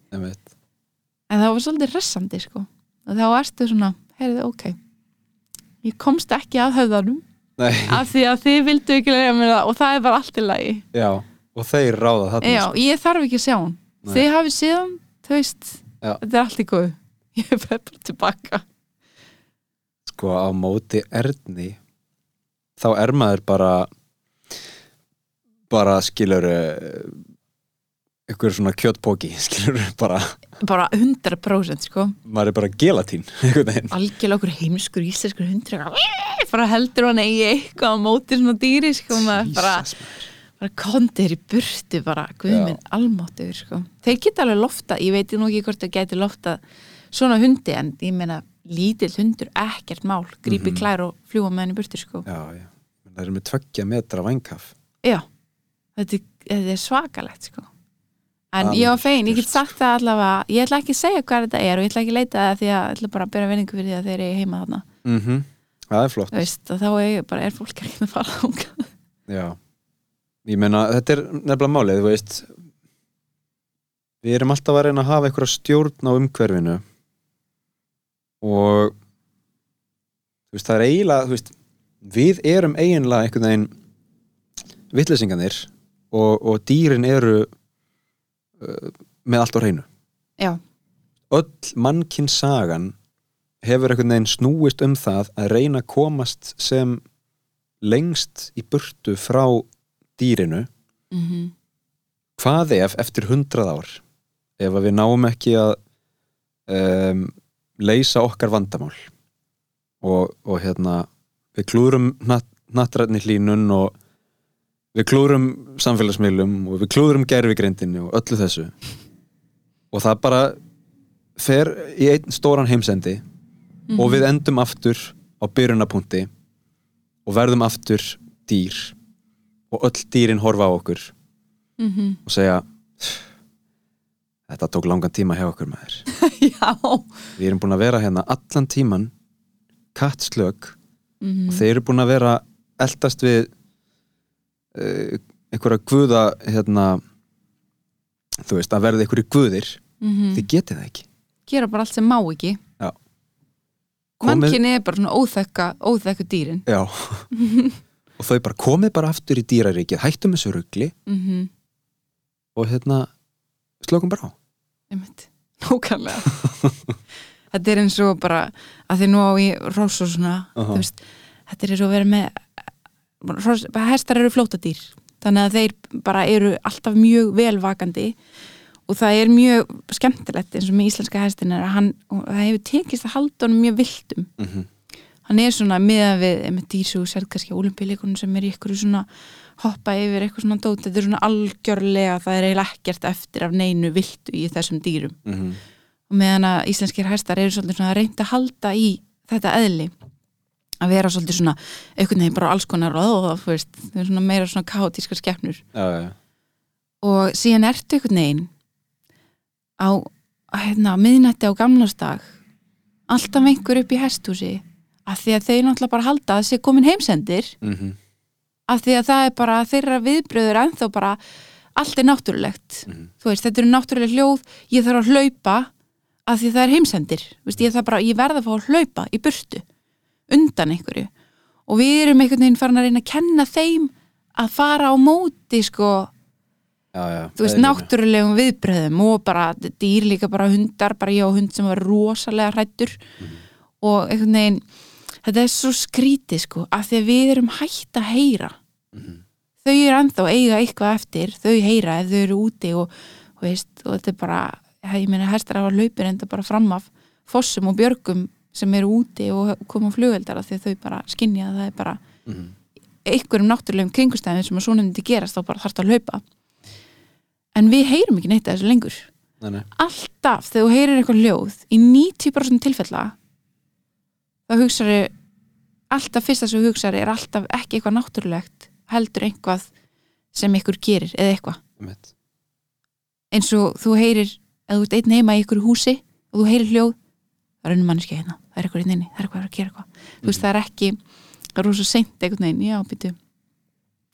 en það var svolítið hressandi sko. Og þá ertu svona, heyrðu, ok. Ég komst ekki að höfðanum Nei, af því að þið vildu ekki lega mér það og það er bara allt í lagi. Já, og þeir ráða þarna já, sko. ég þarf ekki að sjá hann Nei. þið hafið síðan, þú veist Já. þetta er allt í góð ég er bara tilbaka sko á móti erni þá er maður bara bara skilur einhver svona kjötpóki skilur bara, bara 100% sko. Maður er bara gelatín algjörlega okkur heimskur íslenskur hundur eitthvað, bara heldur hann eigi eitthvað á móti svona dýri sko maður bara, Jesus, maður. bara kondir í burtu bara, guðminn, almáttur sko. þeir geta alveg lofta, ég veit nú ekki hvort það geti lofta svona hundi en ég meina lítill hundur, ekkert mál. Grípi Mhm. klær og fljúa með henni í burtu sko. já, já, það er með tveggja metra vængkaf já, þetta, er- þetta er svakalegt sko. en Alveg ég var fein, ég get sagt það allavega ég ætla ekki að segja hvað þetta er og ég ætla ekki að leita það því að ég ætla bara að bera vinningu fyrir því að þeir eru heima þarna. Mm það er flott. Veist, þá er, bara, er fólk ekki að fara þangað. já, ég meina þetta er nefnilega málið, þú veist. Við erum alltaf að reyna að hafa einhverja stjórn á umhverfinu og þú veist, það er eiginlega veist, við erum eiginlega einhvern veginn vittlesinganir og, og dýrin eru uh, með allt á hreinu. Já, öll mannkinn sagan hefur einhvern veginn snúist um það að reyna að komast sem lengst í burtu frá dýrinu. Mm hvað ef eftir hundrað ár ef við náum ekki að um, leysa okkar vandamál. Og, og hérna við klúrum hnatt, hnattrætni hlínun og við klúrum samfélagsmiðlum og við klúrum gerfigrindinni og öllu þessu. Og það bara fer í einn stóran heimsendi og við endum aftur á byrjunapunkti og verðum aftur dýr. Og öll dýrin horfa á okkur mm og segja þetta tók langan tíma hjá okkur maður. Já. Við erum búin að vera hérna allan tíman kattslög mm og þeir eru búin að vera eldast við uh, einhverja guða hérna þú veist, að verða einhverju guðir. -hmm. þið getið það ekki. Gera bara allt sem má ekki. Komið- mannkynni er bara svona óþekka óþekku dýrin. Já. Og þau bara komið bara aftur í dýraríkið hættum þessu rugli mm -hmm. og hérna slökum bara á einmitt, nákvæmlega þetta er eins og bara að því nú á í ross og svona Aha. þú veist, þetta er eins og vera með ross, hestar eru flótadýr þannig að þeir bara eru alltaf mjög velvakandi og það er mjög skemmtilegt eins og með íslenska hestin er að hann, það hefur tekist að halda honum mjög viltum mm -hmm. hann er svona miðað við með dýrsu og sér kannski olimpíuleikunum sem er í ykkur svona hoppa yfir eitthvað svona dót. Þetta er svona algjörlega, það er eiginlega ekkert eftir af neinu viltu í þessum dýrum. Mhm. og meðan að íslenskir hestar eru svolítið svona að reynda að halda í þetta eðli að vera svolítið svona einhvern veginn bara alls konar og þú veist, þau eru svona meira svona kaotískar skepnur. Já, já, já. og síðan ertu einhvern veginn á hérna, miðnætti á gamlarsdag alltaf einhver upp í hesthúsi af því að þau náttúrulega bara halda að sé komin heimsendir. Mm af því að það er bara þeirra viðbröður ennþá bara allt er náttúrulegt Mhm. þú veist, þetta eru náttúrulega hljóð ég þarf að hlaupa af því það er heimsendir veist, ég, bara, ég verð að fá að hlaupa í burtu undan einhverju og við erum einhvern veginn farin að reyna að kenna þeim að fara á móti sko já, já. þú veist, náttúrulegum viðbröðum og bara dýr líka bara hundar bara ég á hund sem var rosalega hrættur og einhvern veginn þetta er svo skrítið sko af því að við erum hætt að heyra Mhm. þau eru ennþá að eiga eitthvað eftir þau heyra ef þau eru úti og, og, veist, og þetta er bara ég meina hestar hafa laupir enda bara fram af fossum og björgum sem eru úti og koma flugeldar af því að þau bara skinja að það er bara Mhm. einhverjum náttúrulegum kringustæðum sem að svona myndi gerast þá bara þarfst að hlaupa en við heyrum ekki neitt að þessu lengur Nei, nei. alltaf þegar þú heyrir eitthvað ljóð í 90% tilfella þá hugsaðu alltaf fyrsta sem þú hugsaðu er alltaf ekki eitthvað náttúrulegt heldur einhvað sem ykkur gerir eða eitthvað. Eins og þú heyrir eða þú ert einn heima í ykkur húsi og þú heyrir hljóð það er einu manneski hérna, það er eitthvað inni það er eitthvað að gera eitthvað. Þú veist það er ekki, það er rosa seint einhvern veginn, já, býtu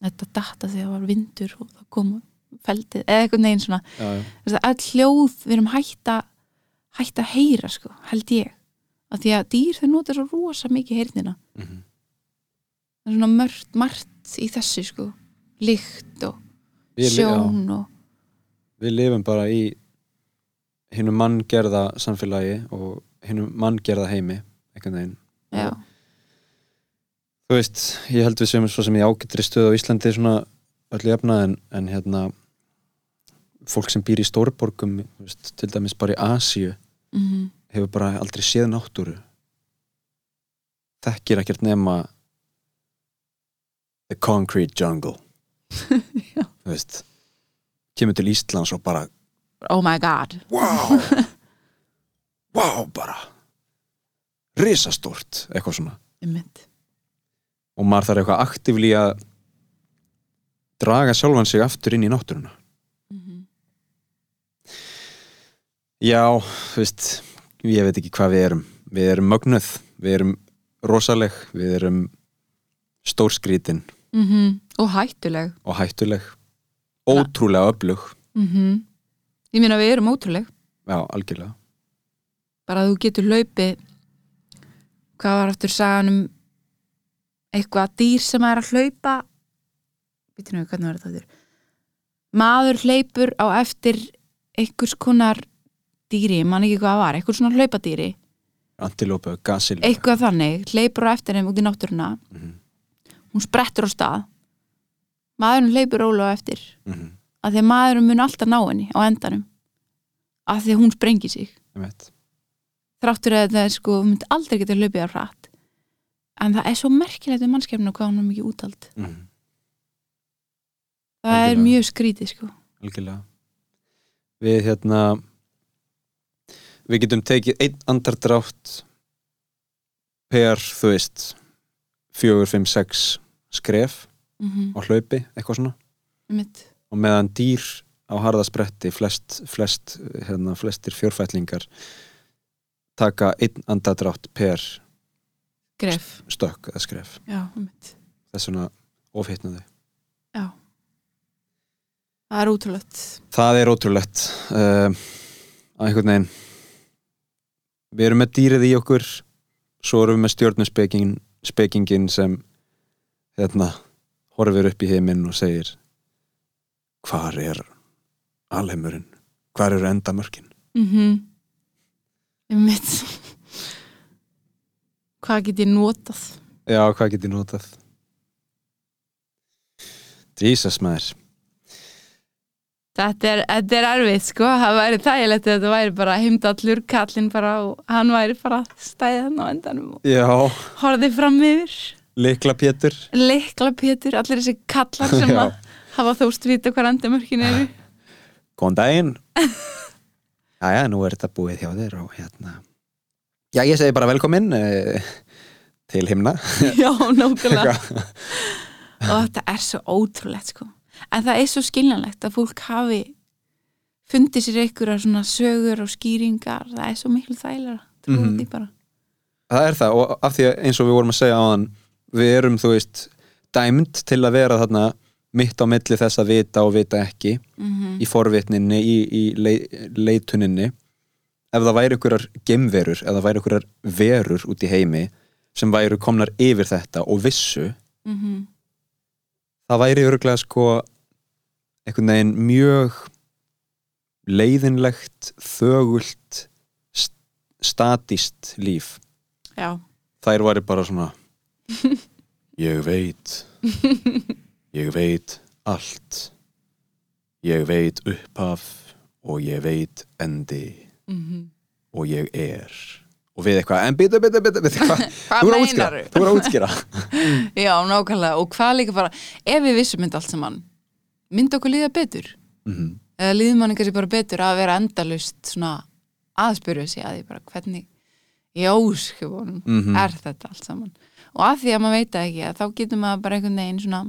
þetta data þegar það var vindur og það kom feldið, eða eitthvað neginn svona. Já, já. All hljóð, við erum hætt að hætt að heyra, sko, held ég af því að dýr þau nota svo rosa mikið heyrnina. Mhm. það er svona mörgt, margt í þessu, sko. Lykt og Við, sjón og við lifum bara í hinnum manngerða samfélagi og hinnum manngerða heimi einhvern veginn. Já, þú veist, ég held við sem svo sem í ágættri stöð á Íslandi svona öllu jafna en, en hérna fólk sem býr í stórborgum til dæmis bara í Asíu. Mm hefur bara aldrei séð náttúru. Þekkir ekkert nema the concrete jungle. Þú veist kemur til Íslands og bara oh my god. Wow. Wow bara risastórt, eitthvað svona. Einmitt. og maður þarf eitthvað aktífli að draga sjálfan sig aftur inn í náttúruna. Mm já, þú veist ég veit ekki hvað við erum. Við erum mögnuð, við erum rosaleg, við erum stórskrítin -hmm. og hættuleg. Og hættuleg. Ótrúlega öflug. Mm ég meina við erum ótrúleg. Já, algjörlega. Bara að þú getur hlaupið hvað var aftur sagan um eitthvað dýr sem er að hlaupa? Býtum við hvernig var þetta aftur? maður hleypur á eftir einhvers konar dýri, ég man ekki hvað það var eitthvað svona hlaupadýri, antilópu, gasil. Eitthvað þannig hleypur á eftir þeim út í náttúruna. Mhm. hún sprettur á stað. Maðurinn hleypur rólega á eftir. Mm af því að maðurinn mun alltaf ná henni á endanum. Af því að hún sprengi sig. -hmm. þráttur að það er sko, hún myndi aldrei geta hlaupið á hratt. En það er svo merkilegt við mannskefninu hvað hún er mikið útald Mm það er Algjörlega. mjög skrítið sko. Algjörlega. Við hérna við getum tekið einn andardrátt per, þú veist fjögur, fimm, sex skref mm -hmm. á hlaupi, eitthvað svona. Mitt og meðan dýr á harðaspretti flest, flest, hérna, flestir fjórfætlingar taka einn andardrátt per gref, stökk eða skref. Já, þess vegna ofhittnaði já. Það er útrúlegt Það er ótrúlegt uh, að einhvern veginn við erum með dýrið í okkur svo erum við með stjórnuspekingin spekingin sem hérna horfir upp í heiminn og segir hvar er alheimurinn? Hvar eru endamörkin? Mm -hmm. mitt hvað get ég notað? Já, hvað get ég notað? Jesus maður þetta er, þetta er erfið sko. Það væri þægilegt þetta væri bara heimdallur kallinn bara og hann væri bara stæðið hann á endanum og já, horfið fram yfir. Likla pétur. Leikla pétur, allir þessi kallar sem að hafa þóst vita hvar endamörkin eru. Góðan daginn. Jæja, nú er þetta búið hjá þér og hérna. Já, ég segi bara velkomin uh, til himna. Já, nákvæmlega. Og þetta er svo ótrúlegt sko en það er svo skiljanlegt að fólk hafi fundið sér einhverjar svona sögur og skýringar. Það er svo miklu þægilega því bara. Það er það og af því að eins og við vorum að segja áðan við erum, þú veist, dæmd til að vera þarna mitt á milli þess að vita og vita ekki mm í forvitninni, í, í lei, leituninni. Ef það væri einhverjar gemverur, ef það væri einhverjar verur út í heimi sem væru komnar yfir þetta og vissu -hmm. það væri örgulega sko einhvern veginn mjög leiðinlegt þögult st statist líf. Já, þær væri bara svona ég veit. Ég veit allt. Ég veit upphaf og ég veit endi. Mm og ég er. Og við eitthvað, en bitu, bitu, bitu, bitu hvað? Hvað þú? Þú er að útskýra. Já, nákvæmlega. Og hvað líka bara, ef við vissum mynd allt saman myndi okkur líða betur? Mm eða líður manni kannski bara betur að vera endalust svona aðspyrja sig að því bara hvernig í óskufunum Mhm. er þetta allt saman? Og að því að maður veit ekki að þá getur maður bara einhvern veginn svona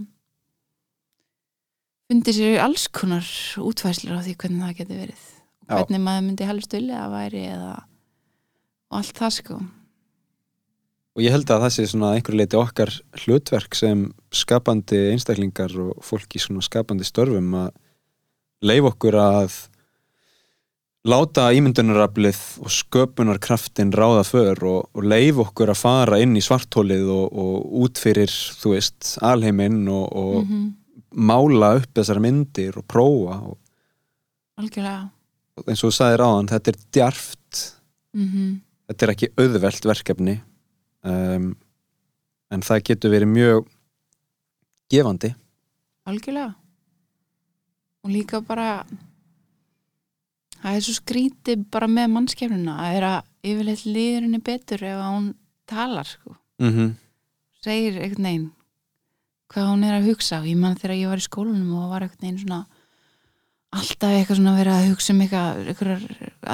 fundið sér alls konar útfæslur á því hvernig það getur verið. Já. hvernig maður myndi helst vilja að væri eða og allt það sko og ég held að það sé svona einhverju leiti okkar hlutverk sem skapandi einstaklingar og fólk í svona skapandi störfum að leif okkur að láta ímyndunaraflið og sköpunarkraftin ráða för og, og leif okkur að fara inn í svartólið og, og út fyrir, þú veist, alheiminn og, og Mhm. mála upp þessar myndir og prófa og algjörlega. eins og þú sagðir áðan, þetta er djarft. Mm þetta er ekki auðvelt verkefni um, en það getur verið mjög gefandi algjörlega og líka bara það er svo skrítið bara með mannskefnuna að er að yfirleitt liðurinni betur ef hún talar sko. mm -hmm. segir einhvern veginn hvað hún er að hugsa og ég man þegar ég var í skólanum og var einhvern veginn svona alltaf eitthvað svona að vera að hugsa um eitthvað,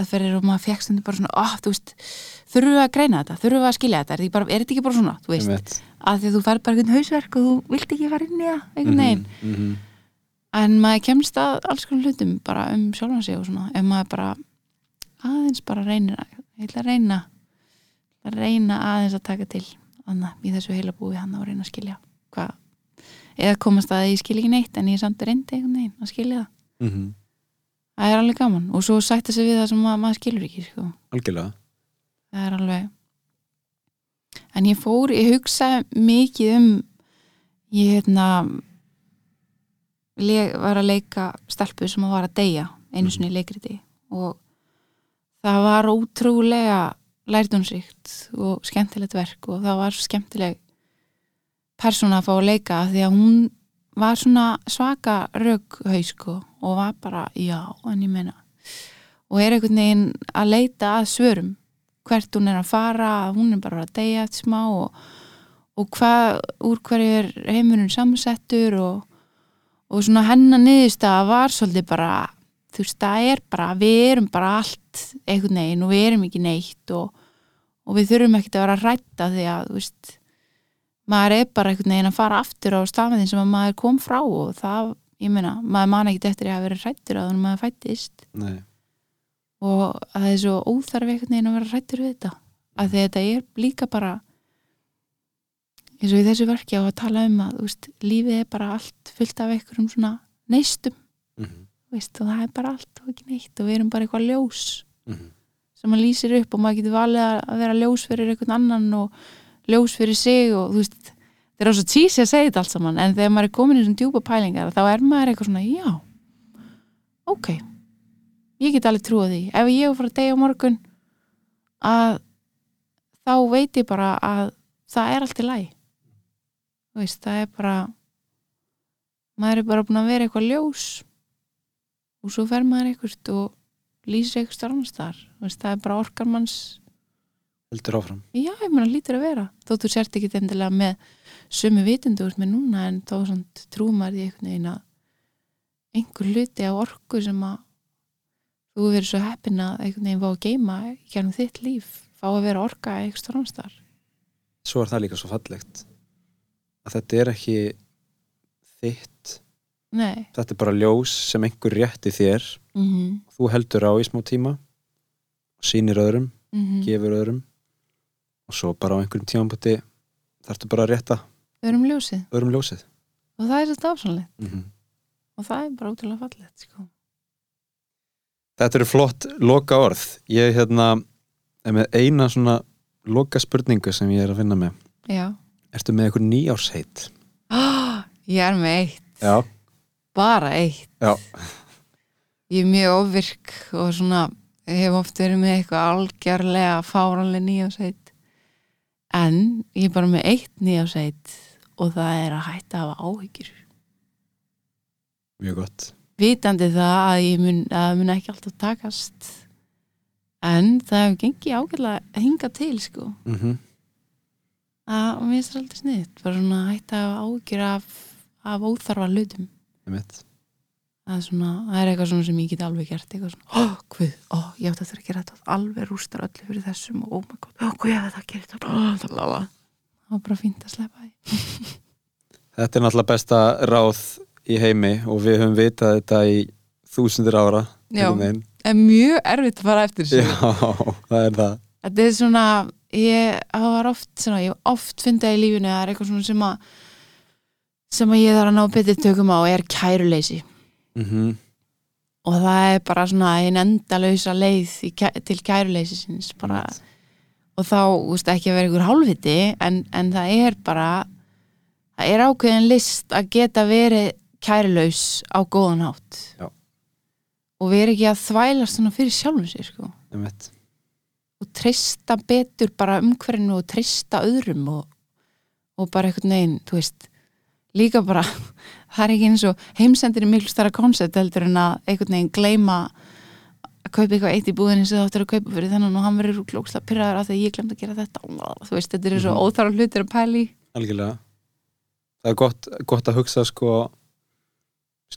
aðferðir og maður fekk stundu bara svona, oh, þú veist þurfum við að greina þetta, þurfum við að skilja þetta? Er, þetta er þetta ekki bara svona, þú veist að því þú fær bara einhvern hausverk og þú vilt ekki fara inn í það einhvern veginn. mm -hmm. en maður kemst að alls konar hlutum bara um sjálfan sig og svona ef maður bara aðeins bara reynir að, ég ætla að reyna að reyna aðeins að taka til annað í þessu heila búi hann að reyna að skilja hvað eða komast að ég skil ekki neitt en ég er samt reyndi einhvern veginn að skilja það Mm -hmm. það er alveg gaman og svo sætta sig við það sem maður, maður skilur ekki sko. algjörlega það er alveg en ég fór, ég hugsa mikið um ég hérna le, var að leika stelpu sem var að deyja einu sinni í leikriti og það var ótrúlega lærdumsríkt og skemmtilegt verk og það var svo skemmtileg persóna að fá að leika því að hún var svona svaka röghaus sko og var bara, já, en ég meina og er einhvern veginn að leita að svörum hvert hún er að fara, hún er bara að deyja eftir smá og, og hvað, úr hverju er heimurinn samsettur og, og svona hennar niðurstaða var svolítið bara, þú veist, það er bara við erum bara allt einhvern veginn og við erum ekki neitt og, og við þurfum ekkert að vera að rætta því að, þú veist maður er bara einhvern veginn að fara aftur á stafniðin sem að maður kom frá og það, ég meina, maður man ekkert eftir að hafa verið rættur að þannig maður fættist Nei. og að það er svo óþarfi einhvern veginn að vera rættur við þetta að því að þetta er líka bara eins og í þessu verki á að tala um að veist, lífið er bara allt fullt af einhverjum svona neistum Mm -hmm. veist, og það er bara allt og ekki neitt og við erum bara eitthvað ljós Mm -hmm. sem maður lýsir upp og maður getur valið að að vera ljós fyrir einhvern annan og ljós fyrir sig og þú veist það er á svo tísi að segja þetta allt saman en þegar maður er komin í svona djúpa pælingar þá er maður eitthvað svona, já ok, ég get alveg trúið því. Ef ég að deyja á morgun að þá veit ég bara að það er allt í læg þú veist, það er bara maður er bara búin að vera eitthvað ljós og svo fer maður eitthvað og lýsir eitthvað veist, það er bara orkar manns heldur áfram. Já, ég meina lítur að vera. Þó þú sért ekki endilega með sömu vitundu úr með núna en þá maður því einhvern veginn að einhver hluti af orku sem að þú verið svo heppin að einhvern veginn fá að geima gernum þitt líf fá að vera orka eitthvað þar svo er það líka svo fallegt að þetta er ekki þitt. Nei, þetta er bara ljós sem einhver rétti þér. Mhm, þú heldur á í smá tíma sýnir öðrum, mhm. gefur öðrum og svo bara á einhverjum tímapunkti þarftu bara að rétta erum ljósið. öðrum ljósið. Og það er svo dásanlegt mm -hmm. og það er bara ótrúlega fallegt sko. Þetta eru flott loka orð ég hérna er með eina svona loka spurningu sem ég er að finna með. Já, Ertu með einhver nýjársheit? oh, ég er með eitt. Já, bara eitt. Já, ég er mjög ofvirk og svona ég hef oft verið með eitthvað algjörlega fáranlega nýjásveit en ég er bara með eitt nýjásveit og það er að hætta að hafa áhyggjur. Mjög gott. Vitandi það að ég mun, að mun ekki alltaf takast. En það hefur gengið ágjörlega að hinga til sko. Mm -hmm. að mér finnst það aldrei sniðt bara svona að hætta að hafa áhyggjur af, af óþarfa hlutum það er svona, það er eitthvað svona sem ég get alveg gert eitthvað svona, ó, hvað, ó, ég átti eftir að gera þetta. Alveg rústar öllu fyrir þessum og oh my god, ó, hvað ég hefði það að gera þetta ó, það það var bara fínt að sleppa því. Þetta er náttúrulega besta ráð í heimi og við höfum vitað þetta í þúsundir ára Já. en mjög erfitt að fara eftir Já, það er það. Þetta er svona, ég, það var oft svona, ég hef oft fundið í lífinu að það er eitthvað svona sem að sem að ég þarf að ná betið tökum á er kæruleysi mm og það er bara svona einn endalausa leið kæ- til kæruleysisins bara. Og þá, þú veist, ekki að vera ykkur hálfviti en, en það er bara það er ákveðin list að geta verið kærulaus á góðan hátt. Já. og vera ekki að þvælast svona fyrir sjálfum sér sko. Einmitt. Og treysta betur bara umhverfinu og treysta öðrum og, og bara einhvern veginn, þú veist líka bara, það er ekki eins og heimsendir er miklu starra koncept heldur en að einhvern veginn gleyma að kaupa eitthvað eitt í búðinni sem þú áttir að kaupa fyrir þennan og hann verður klókslega pyrraður af því að ég glemt að gera þetta. Þú veist, þetta er svo Mhm. óþára hlutir að pæli algjörlega. Það er gott, gott að hugsa sko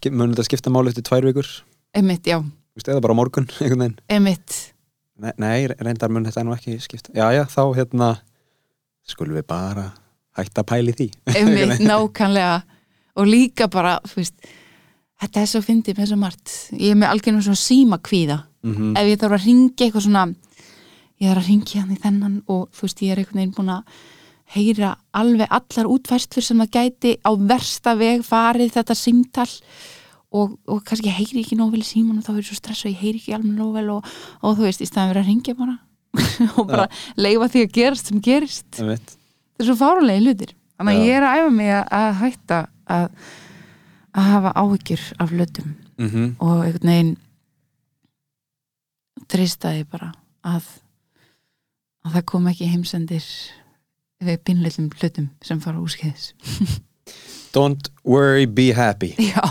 munið þetta skipta máli eftir tvær vikur? Emitt, já, veist, eða bara morgun einhvern veginn. Emitt nei, nei, reyndar mun þetta nú ekki skipta. Já, já, þá hérna skulum við bara hætta að pæli því. Emitt, nákvæmlega og líka bara, þú veist þetta er svo fyndið með svo margt. Ég er með algjörnum svona síma kvíða mm ef ég þarf að ringja eitthvað svona ég þarf að ringja hann í þennan og þú veist ég er einhvern veginn búin að heyra alveg allar útfærstur sem það gæti á versta veg farið þetta símtal. Og, og kannski heyri ekki nóg vel í síman og þá er ég svo stress og ég heyri ekki alveg nóg vel og, og þú veist, í staðan verið að ringja bara. Og bara leifa því að gerast sem gerist. Þetta er svo fárulegi hlutir. Þannig að Já. ég er að æfa mig að, að hætta að, að hafa áhyggjur af hlutum. Mm og einhvern veginn treystaði bara að að það kom ekki heimsendir við pinnleitum hlutum sem fara úrskeiðis. Don't worry, be happy. Já,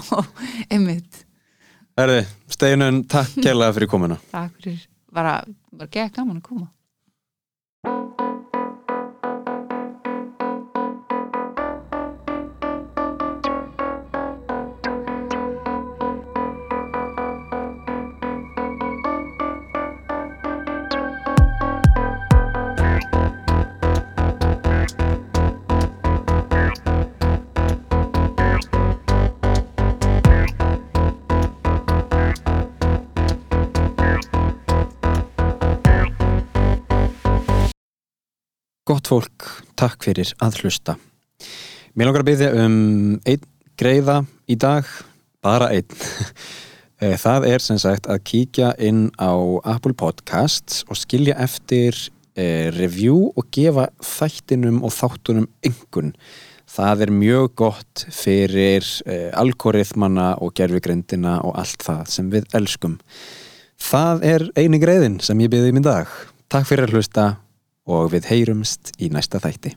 einmitt. Herri, Steinun, takk kærlega fyrir komuna. Takk fyrir, bara, bara geða gaman að koma fólk, takk fyrir að hlusta. Mér langar að byggja um einn greiða í dag, bara einn. Eh, Það er sem sagt að kíkja inn á Apple Podcasts og skilja eftir eh, review og gefa þættinum og þáttunum yngun. Það er mjög gott fyrir eh, algoritmana og gerfugrindina og allt það sem við elskum. Það er eini greiðin sem ég byggði í minn dag. Takk fyrir að hlusta og við heyrumst í næsta þætti.